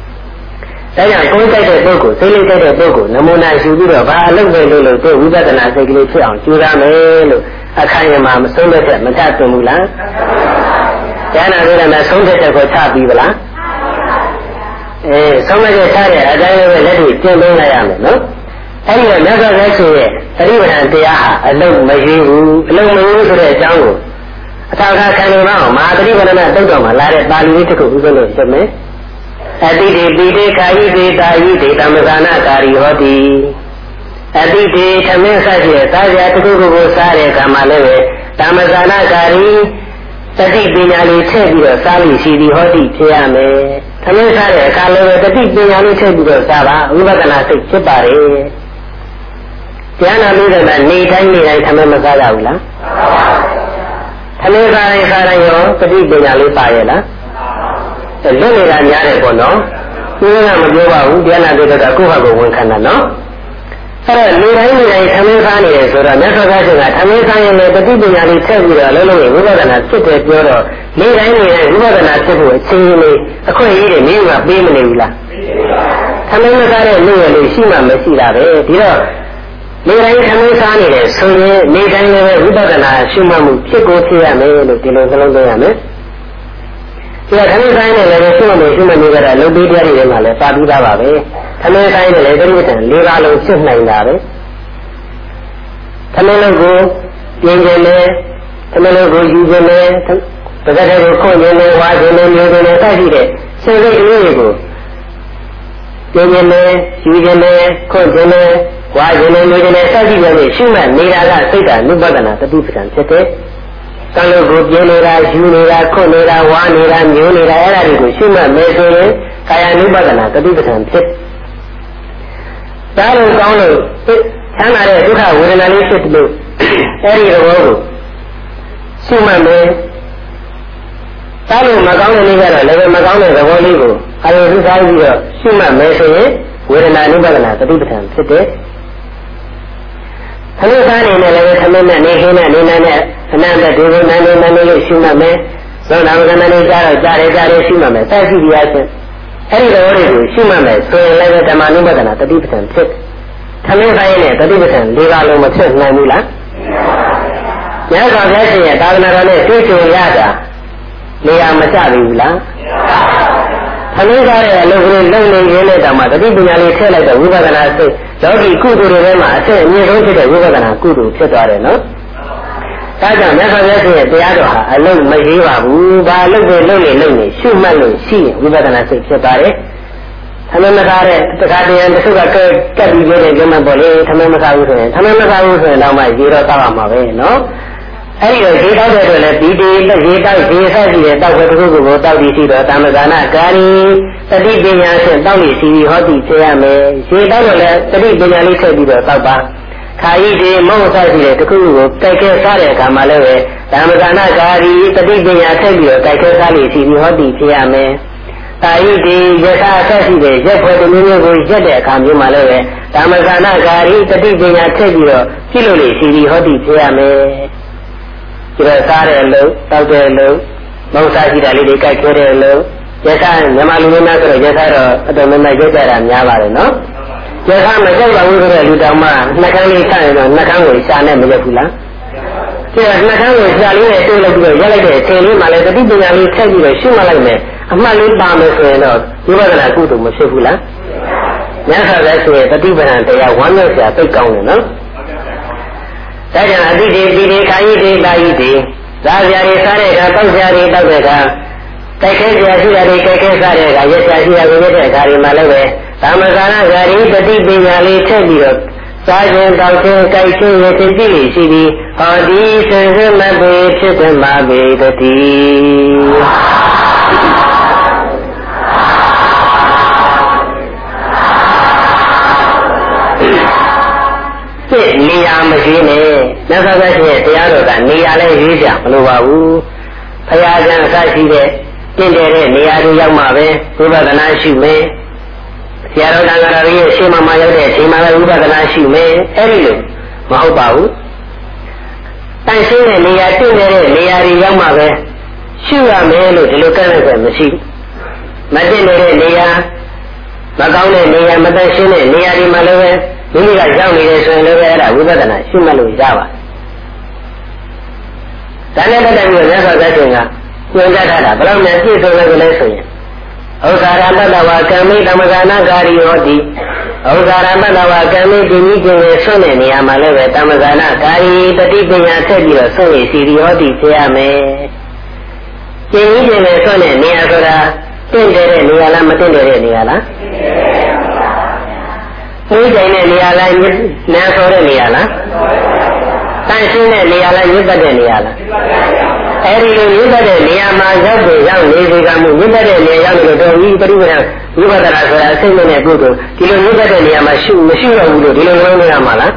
ဒါကြောင့်ကိုယ်ကြိုက်တဲ့ပုဂ္ဂိုလ်စိတ်လေးကြိုက်တဲ့ပုဂ္ဂိုလ်နမူနာယူပြီးတော့ဘာအလုပ်ပဲလုပ်လို့သူဝိပဿနာစိတ်ကလေးဖြစ်အောင်ကြိုးစားမယ်လို့အခါရမှာမဆုံးတဲ့ချက်မချသွင်းဘူးလားကျမ်းနာကြတဲ့ဆုံးတဲ့ချက်ကိုချပြီးပလားအဲဆုံးမချက်ချတဲ့အတိုင်းပဲလက်တွေကျင့်သုံးလိုက်ရမယ်နော်အဲဒီတော့မြတ်စွာဘုရားရှင်ရဲ့ပရိပဒံတရားဟာအလုံးမရင်းဘူးအလုံးမရင်းဆိုတဲ့အကြောင်းကိုအထာခခံနေမအောင်မဟာပရိပဒနာတုတ်တော်မှာလာတဲ့ပါဠိလေးတစ်ခုဥပလို့ရှင်းမယ် အတိတိပိတေခာယိဒေတာယိဒေတမဇာနာကာရီဟောတိအတိတိသမင်းဆက်ရဲ့စားကြတစ်ခုခုကိုစားတဲ့အခါမှာလည်းပဲတမဇာနာကာရီတတိပညာလေးထည့်ပြီးတော့စားလို့ရှိသည်ဟောတိဖြစ်ရမယ်။သမင်းစားတဲ့အခါလည်းပဲတတိပညာလေးထည့်ပြီးတော့စားပါဝိပဿနာစိတ်ဖြစ်ပါတယ်။တရားနာလို့လည်းနေတိုင်းနေတိုင်းသမမစားရဘူးလားသမစားတိုင်းစားတိုင်းရောတတိပညာလေးပါရဲ့လား လွတ်နေတာများတယ်ပေါ့နော်ဒီကမပြောပါဘူးတရားနာလို့တော့ကိုယ့်ဟာကိုယ်ဝန်ခံတာနော်အဲ့တော့နေတိုင်းနေတိုင်းသမင်းစားနေတယ်ဆိုတော့မြတ်စွာဘုရားရှင်ကသမင်းစားရင်လည်းတတိပညာလေးထည့်ပြီးတော့လုံးလုံးဝိပဿနာဖြစ်တယ်ပြောတော့နေတိုင်းနေတိုင်းဝိပဿနာဖြစ်ဖို့အချိန်လေးအခွင့်အရေးတွေမျိုးကပေးမနေဘူးလားသမင်းမစားတဲ့လူရလေးရှိမှမရှိတာပဲဒီတော့နေတိုင်းခမင်းစားနေတယ်ဆိုရင်နေတိုင်းလည်းဝိပဿနာရှုမှတ်မှုဖြစ်ကိုဖြစ်ရမယ်လို့ဒီလိုသလုံးသွင်းရမယ်။ ဒီကခမင်းဆိုင်နဲ့လည်းရှုမှတ်နေရှုမှတ်နေကြတာလုံပေးတရားတွေမှာလည်းပါပြီးသားပါပဲ။ခမင်းဆိုင်နဲ့လည်းတိရိစ္ဆာန်၄ပါးလုံးရှုနိုင်တာပဲ။ခမင်းလုံးကိုပြင်းကျင်နေခမင်းလုံးကိုယူကျင်နေပဇက်တွေကိုခွင့်ကျင်နေဝါကျင်နေမျိုးကျင်နေစသဖြင့်စိတ်စိတ်ကလေးတွေကိုပြင်းကျင်နေယူကျင်နေခွင့်ကျင်နေဝါရင်နေနေနဲ့စသဖြင့်နဲ့ရှုမှတ်နေတာကစိတ်ဓာတ်နုပဒနာတတိပဒံဖြစ်တယ်။ ကံလို့ကိုပြင်းနေတာယူနေတာခွတ်နေတာဝါနေတာမျိုးနေတာအဲ့ဒါတွေကိုရှုမှတ်မယ်ဆိုရင်ကာယ ानु ပဒနာတတိပဒံဖြစ်။ဒါလို့ကောင်းလို့ချမ်းသာတဲ့ဒုက္ခဝေဒနာလေးဖြစ်လို့အဲ့ဒီသဘောကိုရှုမှတ်မယ်။ဒါလို့မကောင်းတဲ့နေ့ကတော့လည်းမကောင်းတဲ့သဘောလေးကိုအာရုံပြုထားပြီးတော့ရှုမှတ်မယ်ဆိုရင်ဝေဒနာ ानु ပဒနာတတိပဒံဖြစ်တယ်။ ခလုသားနေနဲ့လည်းသမင်းနဲ့နေခင်းနဲ့နေနေနဲ့အနန္တဒီလိုနန်းနေနန်းနေလို့ရှုမှတ်မယ်။သောနာမကနနေကြတော့ကြားတယ်ကြားတယ်ရှုမှတ်မယ်။စိုက်ကြည့်ပြရချင်းအဲ့ဒီတော်တွေကိုရှုမှတ်မယ်ဆိုရင်လည်းဓမ္မနုပဒနာတတိပဋ္ဌာန်ဖြစ်။သမင်းဆိုင်နဲ့တတိပဋ္ဌာန်၄ပါးလုံးမဖြစ်နိုင်ဘူးလား။မြတ်စွာဘုရားရှင်ရဲ့သာသနာတော်နဲ့တွေ့ကြုံရတာနေရာမကျပြီဘူးလား။ သမင်းသားရဲ့အလုပ်ကလေးလုံနေရင်းနဲ့တောင်မှတတိပညာလေးထည့်လိုက်တော့ဝိပဿနာစိတ်လောကီကုသိုလ်တွေထဲမှာအဆက်အမြင့်ဆုံးဖြစ်တဲ့ဝိပဿနာကုသိုလ်ဖြစ်သွားတယ်နော်။ဒါကြောင့်မြတ်စွာဘုရားရှင်ရဲ့တရားတော်ဟာအလုံးမရေးပါဘူး။ဘာအလုံးပဲလုံးနေလုံးနေရှုမှတ်လို့ရှိရင်ဝိပဿနာစိတ်ဖြစ်သွားတယ်။သမမကားတဲ့တခါတည်းတချို့ကကကပ်ပြီးနေတဲ့ကျမပေါ့လေသမမကားဘူးဆိုရင်သမမကားဘူးဆိုရင်တော့မှရေတော့တောက်ရမှာပဲနော်။ အဲ့ဒီတော့ရေတောက်တဲ့အတွက်လည်းဒီဒီလက်ရေတောက်ရေဆက်စီတဲ့တောက်ပဲတစ်ခုခုကိုတောက်ပြီးရှိတော့တာမဇာနာကာရီတတိပညာဖြင့်တောက်လို့ရှိပြီးဟောတိဖြစ်ရမယ်ရေတောက်တော့လည်းတတိပညာလေးထည့်ပြီးတော့တောက်ပါခါဤဒီမဟုတ်ဆိုင်တဲ့တစ်ခုခုကိုတိုက်ခဲစားတဲ့အခါမှာလည်းပဲတာမဇာနာကာရီတတိပညာထည့်ပြီးတော့တိုက်ခဲစားလို့ရှိပြီးဟောတိဖြစ်ရမယ်တာယိတိယထာဆက်ရှိတဲ့ရက်ဖွယ်တစ်မျိုးမျိုးကိုရက်တဲ့အခါမျိုးမှာလည်းပဲဓမ္မဇာနာကာရီတတိပညာထည့်ပြီးတော့ပြုလို့လေရှိပြီးဟောတိဖြစ်ရမယ် ကျတော့စားတဲ့အလုံးတောက်တဲ့အလုံးမောင်စားရှိတာလေးတွေကြိုက်ခဲတဲ့အလုံးရသမြန်မာလူမျိုးများဆိုတော့ရသတော့အတော်များများရုပ်ကြတာများပါတယ်နော်ရသမကြောက်ပါဘူးဆိုတဲ့လူတောင်မှနှကန်းလေးဆက်ရင်တော့နှကန်းကိုရှာနဲ့မရက်ဘူးလားကျတော့နှကန်းကိုရှာလေးနဲ့တိုးလိုက်ပြီးတော့ရက်လိုက်တဲ့အချိန်လေးမှလည်းတတိပညာလေးထည့်ပြီးတော့ရှုမှတ်လိုက်မယ်အမှတ်လေးပါမယ်ဆိုရင်တော့ဝိပဿနာကုသိုလ်မဖြစ်ဘူးလားမြတ်စွာဘုရားဆိုရင်တတိပဒံတရားဝမ်းမြောက်စရာသိကောင်းတယ်နော် ဒါကြောင့်အတိတေပိတေခာယိတေတာယိတေသာစရာတွေစားတဲ့အခါတောက်စရာတွေတောက်တဲ့အခါတိုက်ခဲစရာရှိတာတွေကြိုက်ခဲစားတဲ့အခါရက်စရာရှိတာကိုရက်တဲ့အခါဒီမှာလည်းပဲသာမဇာနာဂာရီတတိပညာလေးထည့်ပြီးတော့စားခြင်းတောက်ခြင်းကြိုက်ခြင်းရည်တည်လေးရှိပြီးဟောဒီစင်စမပေဖြစ်တယ်မှာပေတတိစစ်နေရာမရှိနဲ့ မြတ်စွာဘုရားရှင်ရဲ့တရားတော်ကနေရာလဲရွေးကြမလိုပါဘူးဖရာကျန်အစရှိတဲ့တင့်တယ်တဲ့နေရာတွေရောက်မှပဲဝိပဿနာရှိမယ်ဆရာတော်တန်ခါတော်ရဲ့ရှေ့မှာမှရောက်တဲ့အချိန်မှာပဲဝိပဿနာရှိမယ်အဲ့ဒီလိုမဟုတ်ပါဘူးတန်ရှင်းတဲ့နေရာတင့်နေတဲ့နေရာတွေရောက်မှပဲရှုရမယ်လို့ဒီလိုကန့်လိုက်ပဲမရှိမတင့်နေတဲ့နေရာမကောင်းတဲ့နေရာမတန်ရှင်းတဲ့နေရာတွေမှာလည်းပဲ မိမိကရောက်နေတယ်ဆိုရင်လည်းပဲအဲ့ဒါဝိပဿနာရှုမှတ်လို့ရပါဒါနဲ့ပတ်သက်ပြီးမြတ်စွာဘုရားရှင်ကညွှန်ကြားထားတာဘယ်လောက်များပြည့်စုံလဲလဲဆိုရင်ဥက္ခာရမတ္တဝကံမိသမဂနာကာရီဟောတိဥက္ခာရမတ္တဝကံမိဒီနည်းကျင်ရဲ့ဆွတဲ့နေရာမှာလည်းပဲသမဂနာကာရီတတိပညာဆက်ပြီးတော့ဆွရစီရီဟောတိဖြစ်ရမယ်ကျင်ကြီးကျင်ရဲ့ဆွတဲ့နေရာဆိုတာတင့်တယ်တဲ့နေရာလားမတင့်တယ်တဲ့နေရာလား သိကြတဲ့နေရာလားနန်းဆိုတဲ့နေရာလားတန်ရှင်းတဲ့နေရာလားညစ်ပတ်တဲ့နေရာလားအဲဒီလိုညစ်ပတ်တဲ့နေရာမှာရောက်ပြီးရောက်နေစေကမှုညစ်ပတ်တဲ့နေရာရောက်လို့တော့ဒီပရိပဒဝိပဿနာဆိုတာအစိမ့်နဲ့ပုဂ္ဂိုလ်ဒီလိုညစ်ပတ်တဲ့နေရာမှာရှုမရှိတော့ဘူးလို့ဒီလိုလုံးနေရမှာလား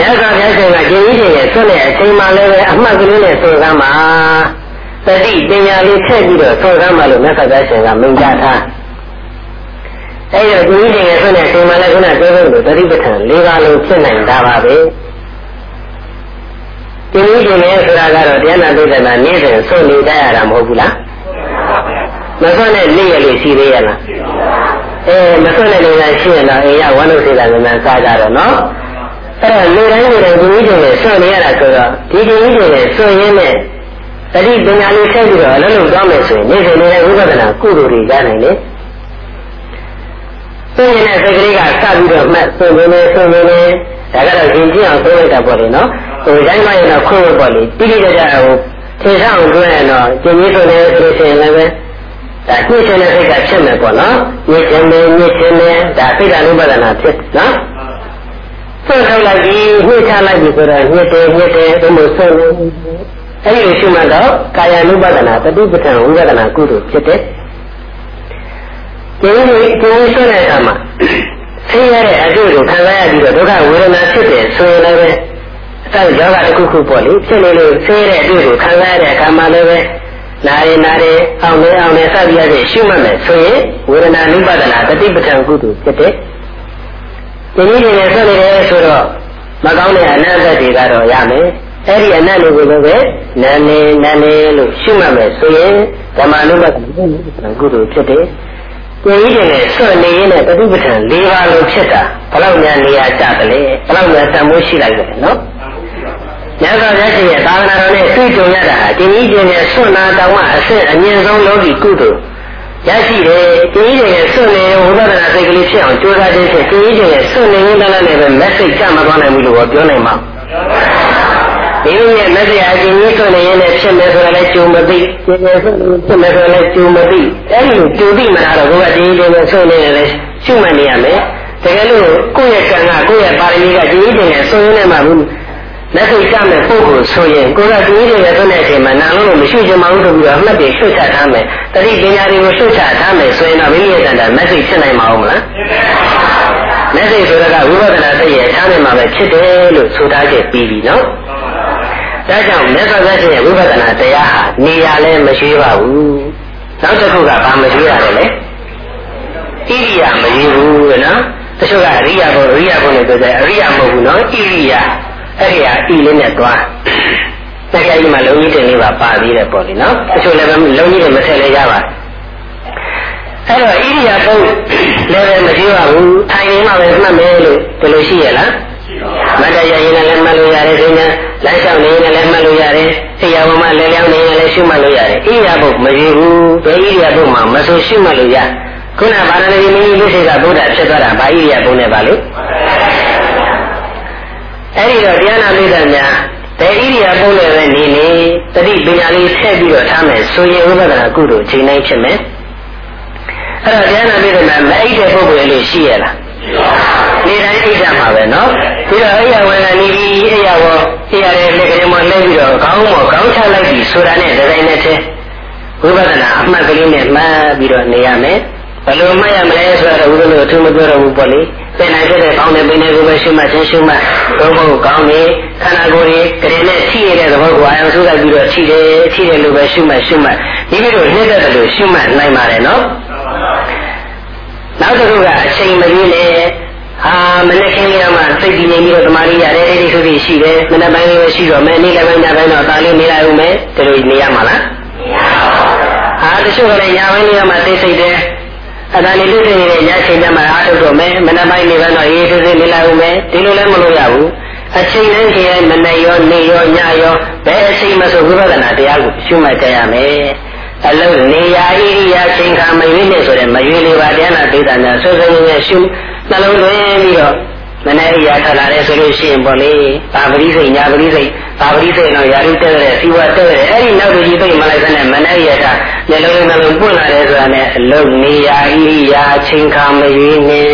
ရသော်ဘုရားရှင်ကကျင်ကြီးရဲ့ဆွတဲ့အချိန်မှလည်းပဲအမှတ်ကလေးနဲ့ဆိုကမ်းမှာတတိပညာလေးထည့်ပြီးတော့ဆိုကမ်းမှာလို့မြတ်စွာဘုရားရှင်ကမိန့်ကြားထား အဲဒီတော့ကျင်ကြီးရဲ့ဆွတဲ့အချိန်မှလည်းခုနပြောခဲ့လို့တတိပဋ္ဌာန်၄ပါးလုံးဖြစ်နိုင်တာပါပဲကျင်ကြီးကျင်နေဆိုတာကတော့တရားနာပိဋကနာနေ့စဉ်ဆုံးနေကြရတာမဟုတ်ဘူးလားမဆွနဲ့နေ့ရလို့ရှိသေးရလားအဲမဆွနဲ့နေလားရှိရင်တော့အေးရဝမ်းလို့စေတာလည်းမှစားကြတော့နော်အဲ့တော့လူတိုင်းလူတိုင်းကျင်ကြီးကျင်နေဆွနေရတာဆိုတော့ဒီကျင်ကြီးကျင်နေဆွရင်းနဲ့တတိပညာလေးဆက်ပြီးတော့အလုံးလုံးသွားမယ်ဆိုရင်နေ့စဉ်နေတဲ့ဝိပဿနာကုသိုလ်တွေရနိုင်တယ် သိနေတဲ့စိတ်ကလေးကစပြီးတော့မှတ်ဆွနေနေဆွနေနေဒါကတော့ရှင်ကြည့်အောင်ဆိုလိုက်တာပေါ့လေနော်ဟိုတိုင်းမရင်တော့ခွင့်လို့ပေါ့လေတိတိကျကျဟိုသင်ဆောင်တွဲတော့ကျင်ကြီးဆိုနေဆိုရှင်လည်းပဲဒါညှိရှင်တဲ့စိတ်ကဖြစ်မယ်ပေါ့နော်ညှိရှင်နေညှိရှင်နေဒါစိတ်ကနုပဒနာဖြစ်နော်ဆွတ်ထုတ်လိုက်ပြီးညှိချလိုက်ပြီးဆိုတော့ညှိတယ်ညှိတယ်ဒီလိုဆွတ်နေအဲဒီလိုရှိမှတော့ကာယ ानु ပဒနာတတိပဋ္ဌာန်ဝိပဒနာကုသိုလ်ဖြစ်တယ် ဒီလိုကိုယ်ဆွတ်တဲ့အခါမှာဆင်းရဲတဲ့အကျိုးကိုခံစားရပြီးတော့ဒုက္ခဝေဒနာဖြစ်တယ်ဆိုရင်လည်းပဲအသောယောဂတစ်ခုခုပေါ့လေဖြစ်နေလို့ဆင်းရဲတဲ့အကျိုးကိုခံစားရတဲ့အခါမှာလည်းပဲနာရီနာရီအောင်နေအောင်နေစသည်အချင်းရှုမှတ်မယ်ဆိုရင်ဝေဒနာနုပဒနာတတိပဋ္ဌာန်ကုသိုလ်ဖြစ်တယ်။ဒီနည်းနဲ့ဆက်နေတယ်ဆိုတော့မကောင်းတဲ့အနတ္တတွေကတော့ရမယ်။အဲ့ဒီအနတ္တတွေကိုလည်းပဲနာနေနာနေလို့ရှုမှတ်မယ်ဆိုရင်ဓမ္မနုပဒနာကုသိုလ်ဖြစ်တယ်။ ကိုယ်ကြီးတွေနဲ့ဆွနေရင်းနဲ့ပฏิပဋ္ဌာန်၄ပါးလုံးဖြစ်တာဘယ်လောက်များနေရာကျတယ်လဲဘယ်လောက်များတန်ဖိုးရှိလိုက်လဲနော်ညသောရရှိရဲ့သာသနာတော်နဲ့တွေ့ကြုံရတာဟာဒီကြီးတွေနဲ့ဆွနာတောင်မှအဆင့်အမြင့်ဆုံးလောကီကုသိုလ်ရရှိတယ်ဒီကြီးတွေနဲ့ဆွနေဝိပဿနာစိတ်ကလေးဖြစ်အောင်ကြိုးစားခြင်းဖြင့်ဒီကြီးတွေနဲ့ဆွနေရင်းလည်းလည်းပဲ message ကြမသွားနိုင်ဘူးလို့ပြောနိုင်မှာ ဒီလိုနဲ့မတရားအကျဉ်းကြီးဆိုနေရင်လည်းဖြစ်မယ်ဆိုတော့လည်းကြုံမသိကျင်တယ်ဆိုဖြစ်မယ်ဆိုတော့လည်းကြုံမသိအဲဒီလိုကြုံသိမှတော့ဘုရားဒီလိုနဲ့ဆိုနေတယ်လည်းရှုမှတ်နေရမယ်တကယ်လို့ကိုယ့်ရဲ့ကံကကိုယ့်ရဲ့ပါရမီကဒီလိုနဲ့ဆိုရင်လည်းမှဘူးလက်စိတ်ကြမဲ့ပုဂ္ဂိုလ်ဆိုရင်ကိုယ်ကဒီလိုနဲ့ဆိုတဲ့အချိန်မှာနာလို့မရှိချင်မှဘူးဆိုပြီးတော့အမှတ်တွေရှုချထားမယ်တတိပညာတွေကိုရှုချထားမယ်ဆိုရင်တော့မိမိရဲ့တန်တာမက်ဆေ့ဖြစ်နိုင်မှာမလားမက်ဆေ့ဆိုတာကဝိပဿနာစိတ်ရဲ့ထားနေမှာပဲဖြစ်တယ်လို့ဆိုထားချက်ပြီးပြီနော် ဒါကြောင့်မြတ်စွာဘုရားရှင်ရဲ့ဝိပဿနာတရားဟာနေရာလည်းမရှိပါဘူးနောက်တစ်ခုကဘာမရှိရတယ်လဲဣရိယာမရှိဘူးနော်တချို့ကအရိယာဘုအရိယာဘုနဲ့ပြောတယ်အရိယာမဟုတ်ဘူးနော်ဣရိယာအဲ့ဒီဟာဣလေးနဲ့တွားတကယ်ကြီးမှလုံကြီးတင်လေးပါပါသေးတယ်ပေါ့လေနော်တချို့လည်းလုံကြီးတွေမထည့်လဲရပါအဲ့တော့ဣရိယာဘုလည်းမရှိပါဘူးထိုင်နေမှပဲမှတ်မယ်လို့ဒီလိုရှိရလား မတ္တရရင်လည်းမှတ်လို့ရတယ်ဒီနေ့လမ်းလျှောက်နေရင်လည်းမှတ်လို့ရတယ်။အိယာဘုံမှာလဲလျောင်းနေရင်လည်းရှုမှတ်လို့ရတယ်။အိယာဘုံမရှိဘူး။ဘယ်အိယာဘုံမှာမဆိုရှုမှတ်လို့ရ။ခုနဗာရဏသီမင်းကြီးလူစိတ်ကဗုဒ္ဓဖြစ်သွားတာဗာအိယာဘုံနဲ့ပါလို့။အဲ့ဒီတော့တရားနာမိတ်တယ်များတဣရိယာပုံနဲ့ပဲနေနေတတိပညာလေးဆက်ပြီးတော့ထားမယ်ဆိုရင်ဥပဒနာကုသိုလ်ချိန်တိုင်းဖြစ်မယ်။အဲ့တော့တရားနာမိတ်တယ်များမအိတ်တဲ့ပုဂ္ဂိုလ်လေးရှိရလား။ နေတိုင်းအိတ်ကြမှာပဲနော်ပြီးတော့အဲ့ရဝင်လာနေပြီးအဲ့ရဝအဲ့ရတဲ့လက်ကလေးမှလှည့်ပြီးတော့ခေါင်းပေါ်ခေါင်းချလိုက်ပြီးဆိုတာနဲ့ဒီဇိုင်းနဲ့ချင်းဝိပဿနာအမှတ်ကလေးနဲ့မှတ်ပြီးတော့နေရမယ်ဘယ်လိုမှတ်ရမလဲဆိုတော့ဦးဇင်းတို့အထူးမပြောတော့ဘူးပေါ့လေပြန်နိုင်တဲ့ကောင်းတဲ့ပင်တွေကိုပဲရှုမှတ်ချင်းရှုမှတ်ဘုံဘုံကောင်းနေခန္ဓာကိုယ်ကြီးကြင်နဲ့ထိရတဲ့သဘောကိုအာရုံစုလိုက်ပြီးတော့ထိတယ်ထိတယ်လို့ပဲရှုမှတ်ရှုမှတ်ဒီလိုနှိမ့်တဲ့လို့ရှုမှတ်နိုင်ပါတယ်နော်နောက်တစ်ခုကအချိန်မကြီးနဲ့ ဟာမနေ့ခင်းလေးမှစိတ်တည်ငြိမ်ပြီးတော့တမာရီရတယ်အဲ့ဒီဆိုပြီးရှိတယ်မနေ့ပိုင်းလေးရှိတော့မယ်နေ့လည်းပိုင်းညပိုင်းတော့တာလေးနေလိုက်ဦးမယ်ဒီလိုနေရမှာလားမရပါဘူးဟာတချို့ကလည်းညပိုင်းလေးမှသိစိတ်တယ်အဲ့ဒါလေးတွေ့နေတဲ့ညချိန်ကျမှအားထုတ်တော့မယ်မနေ့ပိုင်းနေပိုင်းတော့အေးသေးသေးနေလိုက်ဦးမယ်ဒီလိုလည်းမလို့ရဘူးအချိန်တိုင်းခရိုင်မနေ့ရောနေ့ရောညရောဘယ်အချိန်မှဆိုဝိပဿနာတရားကိုရှုမှတ်ကြရမယ်အလုံးနေရာဣရိယာချိန်ခါမရွေးနဲ့ဆိုတဲ့မရွေးလေးပါတရားနာဒေသနာဆွေးဆွေးငယ်ရှု နှလုံးသွင်းပြီးတော့မနေ့ကရထလာတယ်ဆိုလို့ရှိရင်ပေါ့လေပါပရိစိတ်ညာပရိစိတ်ပါပရိစိတ်တော့ယာရုတက်တဲ့စီဝတ်တက်တဲ့အဲ့ဒီနောက်တစ်ကြီးသိမလိုက်စနဲ့မနေ့ရတာမျက်လုံးနှလုံးပွင့်လာတယ်ဆိုတာနဲ့အလုံးနေရာဣရိယာချိန်ခါမရွေးနဲ့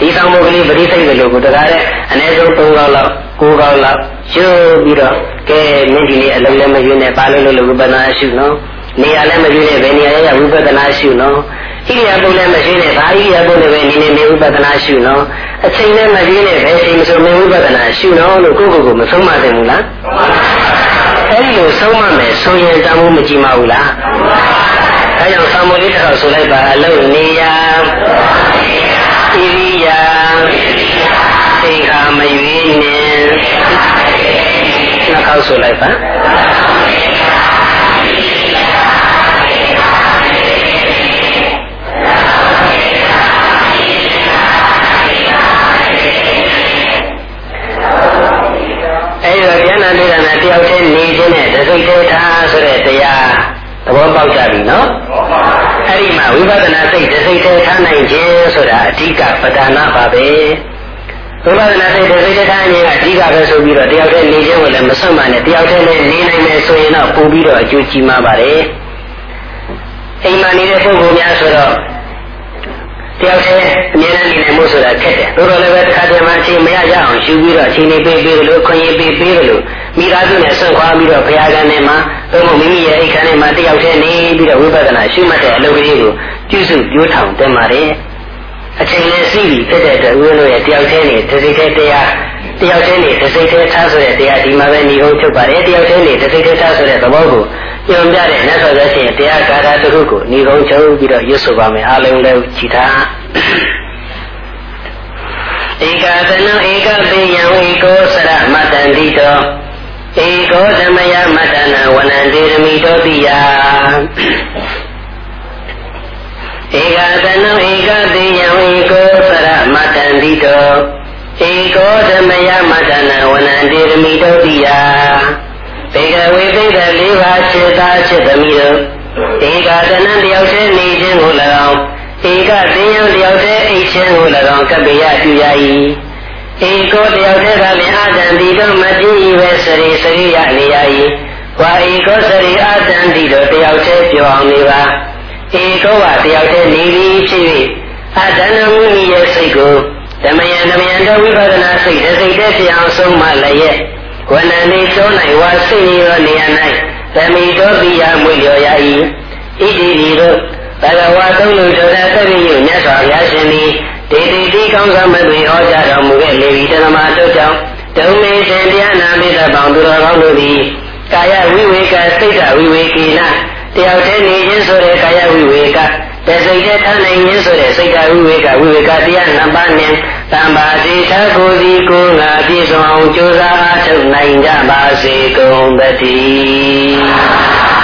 ဒီဆောင်မှုကလေးပရိစိတ်လို့ကိုတကားတဲ့အနည်းဆုံး၃កောက်လောက်၉កောက်လောက်ရှုပြီးတော့ကဲမင်းဒီနေ့အလုံးလည်းမရွေးနဲ့ပါလို့လို့ဝိပဿနာရှုနော် နေရာလည်းမရွေးနဲ့ဘယ်နေရာရဝိပဿနာရှုနော်ဣရိယာပုလည်းမရှိနဲ့ဘာဣရိယာပုလည်းပဲနေနေနေဥပဒနာရှုနော်အချိန်နဲ့မကြီးနဲ့ဘယ်ချိန်မဆိုနေဥပဒနာရှုနော်လို့ကိုယ့်ကိုယ်ကိုမဆုံးမသိဘူးလားအဲ့ဒီလိုဆုံးမမယ်ဆိုရင်တမှုမကြည့်မဘူးလားအဲကြောင့်သံမောလေးတစ်ခေါက်ဆိုလိုက်ပါအလုံးနေရာဣရိယာသိခာမရွေးနဲ့နှစ်ခေါက်ဆိုလိုက်ပါ သဘောပေါက်ကြပြီနော်အဲ့ဒီမှာဝိပဿနာစိတ်တစိတ်တည်းထားနိုင်ခြင်းဆိုတာအဓိကပဒနာပါပဲဝိပဿနာစိတ်တစိတ်တည်းထားခြင်းကအဓိကပဲဆိုပြီးတော့တယောက်တည်းနေခြင်းကိုလည်းမဆွတ်မှနဲ့တယောက်တည်းလည်းနေနိုင်မယ်ဆိုရင်တော့ပို့ပြီးတော့အကျိုးကြီးမှာပါတယ်အိမ်မှာနေတဲ့ပုဂ္ဂိုလ်များဆိုတော့ တယောက်တည်းအမြဲတမ်းနေနိုင်မှုဆိုတာခက်တယ်။သို့တော်လည်းပဲတစ်ခါတည်းမှအချိန်မရရအောင်ယူပြီးတော့အချိန်လေးပေးပေးလို့ခွင့်ရပေးပေးလို့မိသားစုနဲ့ဆွန့်ခွာပြီးတော့ဘုရားကံထဲမှာသို့မဟုတ်မိမိရဲ့အိတ်ခန်းထဲမှာတယောက်တည်းနေပြီးတော့ဝိပဿနာရှုမှတ်တဲ့အလုပ်ကလေးကိုပြုစုပြောထောင်တင်ပါတယ်။အချိန်လေးစီးပြီးဖြစ်တဲ့အတွက်ဦးလို့ရဲ့တယောက်တည်းနေတစ်စိတ်တည်းတရား တယောက်တည်းနေတစ်စိတ်တည်းထားဆိုတဲ့တရားဒီမှာပဲညီဟုတ်ချုပ်ပါတယ်တယောက်တည်းနေတစ်စိတ်တည်းထားဆိုတဲ့သဘောကိုညွန်ပြတဲ့မြတ်စွာဘုရားရှင်တရားကာရတစ်ခုကိုညီကုန်းချုပ်ပြီးတော့ရွတ်ဆိုပါမယ်အားလုံးလည်းကြည်ထားဧကသနဧကပိယံဧကောစရမတန္တိတောဧကောသမယမတနာဝနံတေရမိတောတိယဧကသနဧကပိယံဧကောစရမတန္တိတောဧ ကောသမယမတနာဝနံတေရမိတောတိယဘေကဝေပိဒလေးပါးစေတာစေသမီးတို့ဧကတနံတယောက်တည်းနေခြင်းကို၎င်းဧကသိယံတယောက်တည်းအိခြင်းကို၎င်းကပ္ပိယပြုရ၏ဧကောတယောက်တည်းကလည်းအာတံတိတို့မတည်၏ပဲစရိစရိယနေရ၏ဝါဧကောစရိအာတံတိတို့တယောက်တည်းပြောင်းနေပါဧကောဝတယောက်တည်းနေပြီးဖြစ်၍အတ္တနမုနိရဲ့စိတ်ကို ဓမ္မယံဓမ္မယံတို့ဝိပဿနာစိတ်တစ်စိတ်တည်းဖြစ်အောင်ဆုံးမလည်းဝဏ္ဏနေသော၌ဝါစိတ်ရောနေရ၌သမိတော်ပိယမွေလျော်ရ၏ဣတိဒီတို့ဘဂဝါသုံးလူတော်တဲ့သတိယမြတ်စွာဘုရားရှင်သည်ဒေတိတိကောင်းဆောင်မသွေဟောကြားတော်မူခဲ့လေဒီတဏမာတို့ကြောင့်ဒုံမေရှင်တရားနာမိတပေါင်းသူတော်ကောင်းတို့သည်ကာယဝိဝေကစိတ်ဓဝိဝေကိနတယောက်တည်းနေခြင်းဆိုတဲ့ကာယဝိဝေက တစိတ်တဲ့ထားနိုင်ခြင်းဆိုတဲ့စိတ်ဓဝိဝေကဝိဝေကတရားနှစ်ပါးနဲ့တမ္ပါတိသကိုစီကိုငါပြည့်စုံအောင်ကြိုးစားအားထုတ်နိုင်ကြပါစေကုန်သတည်း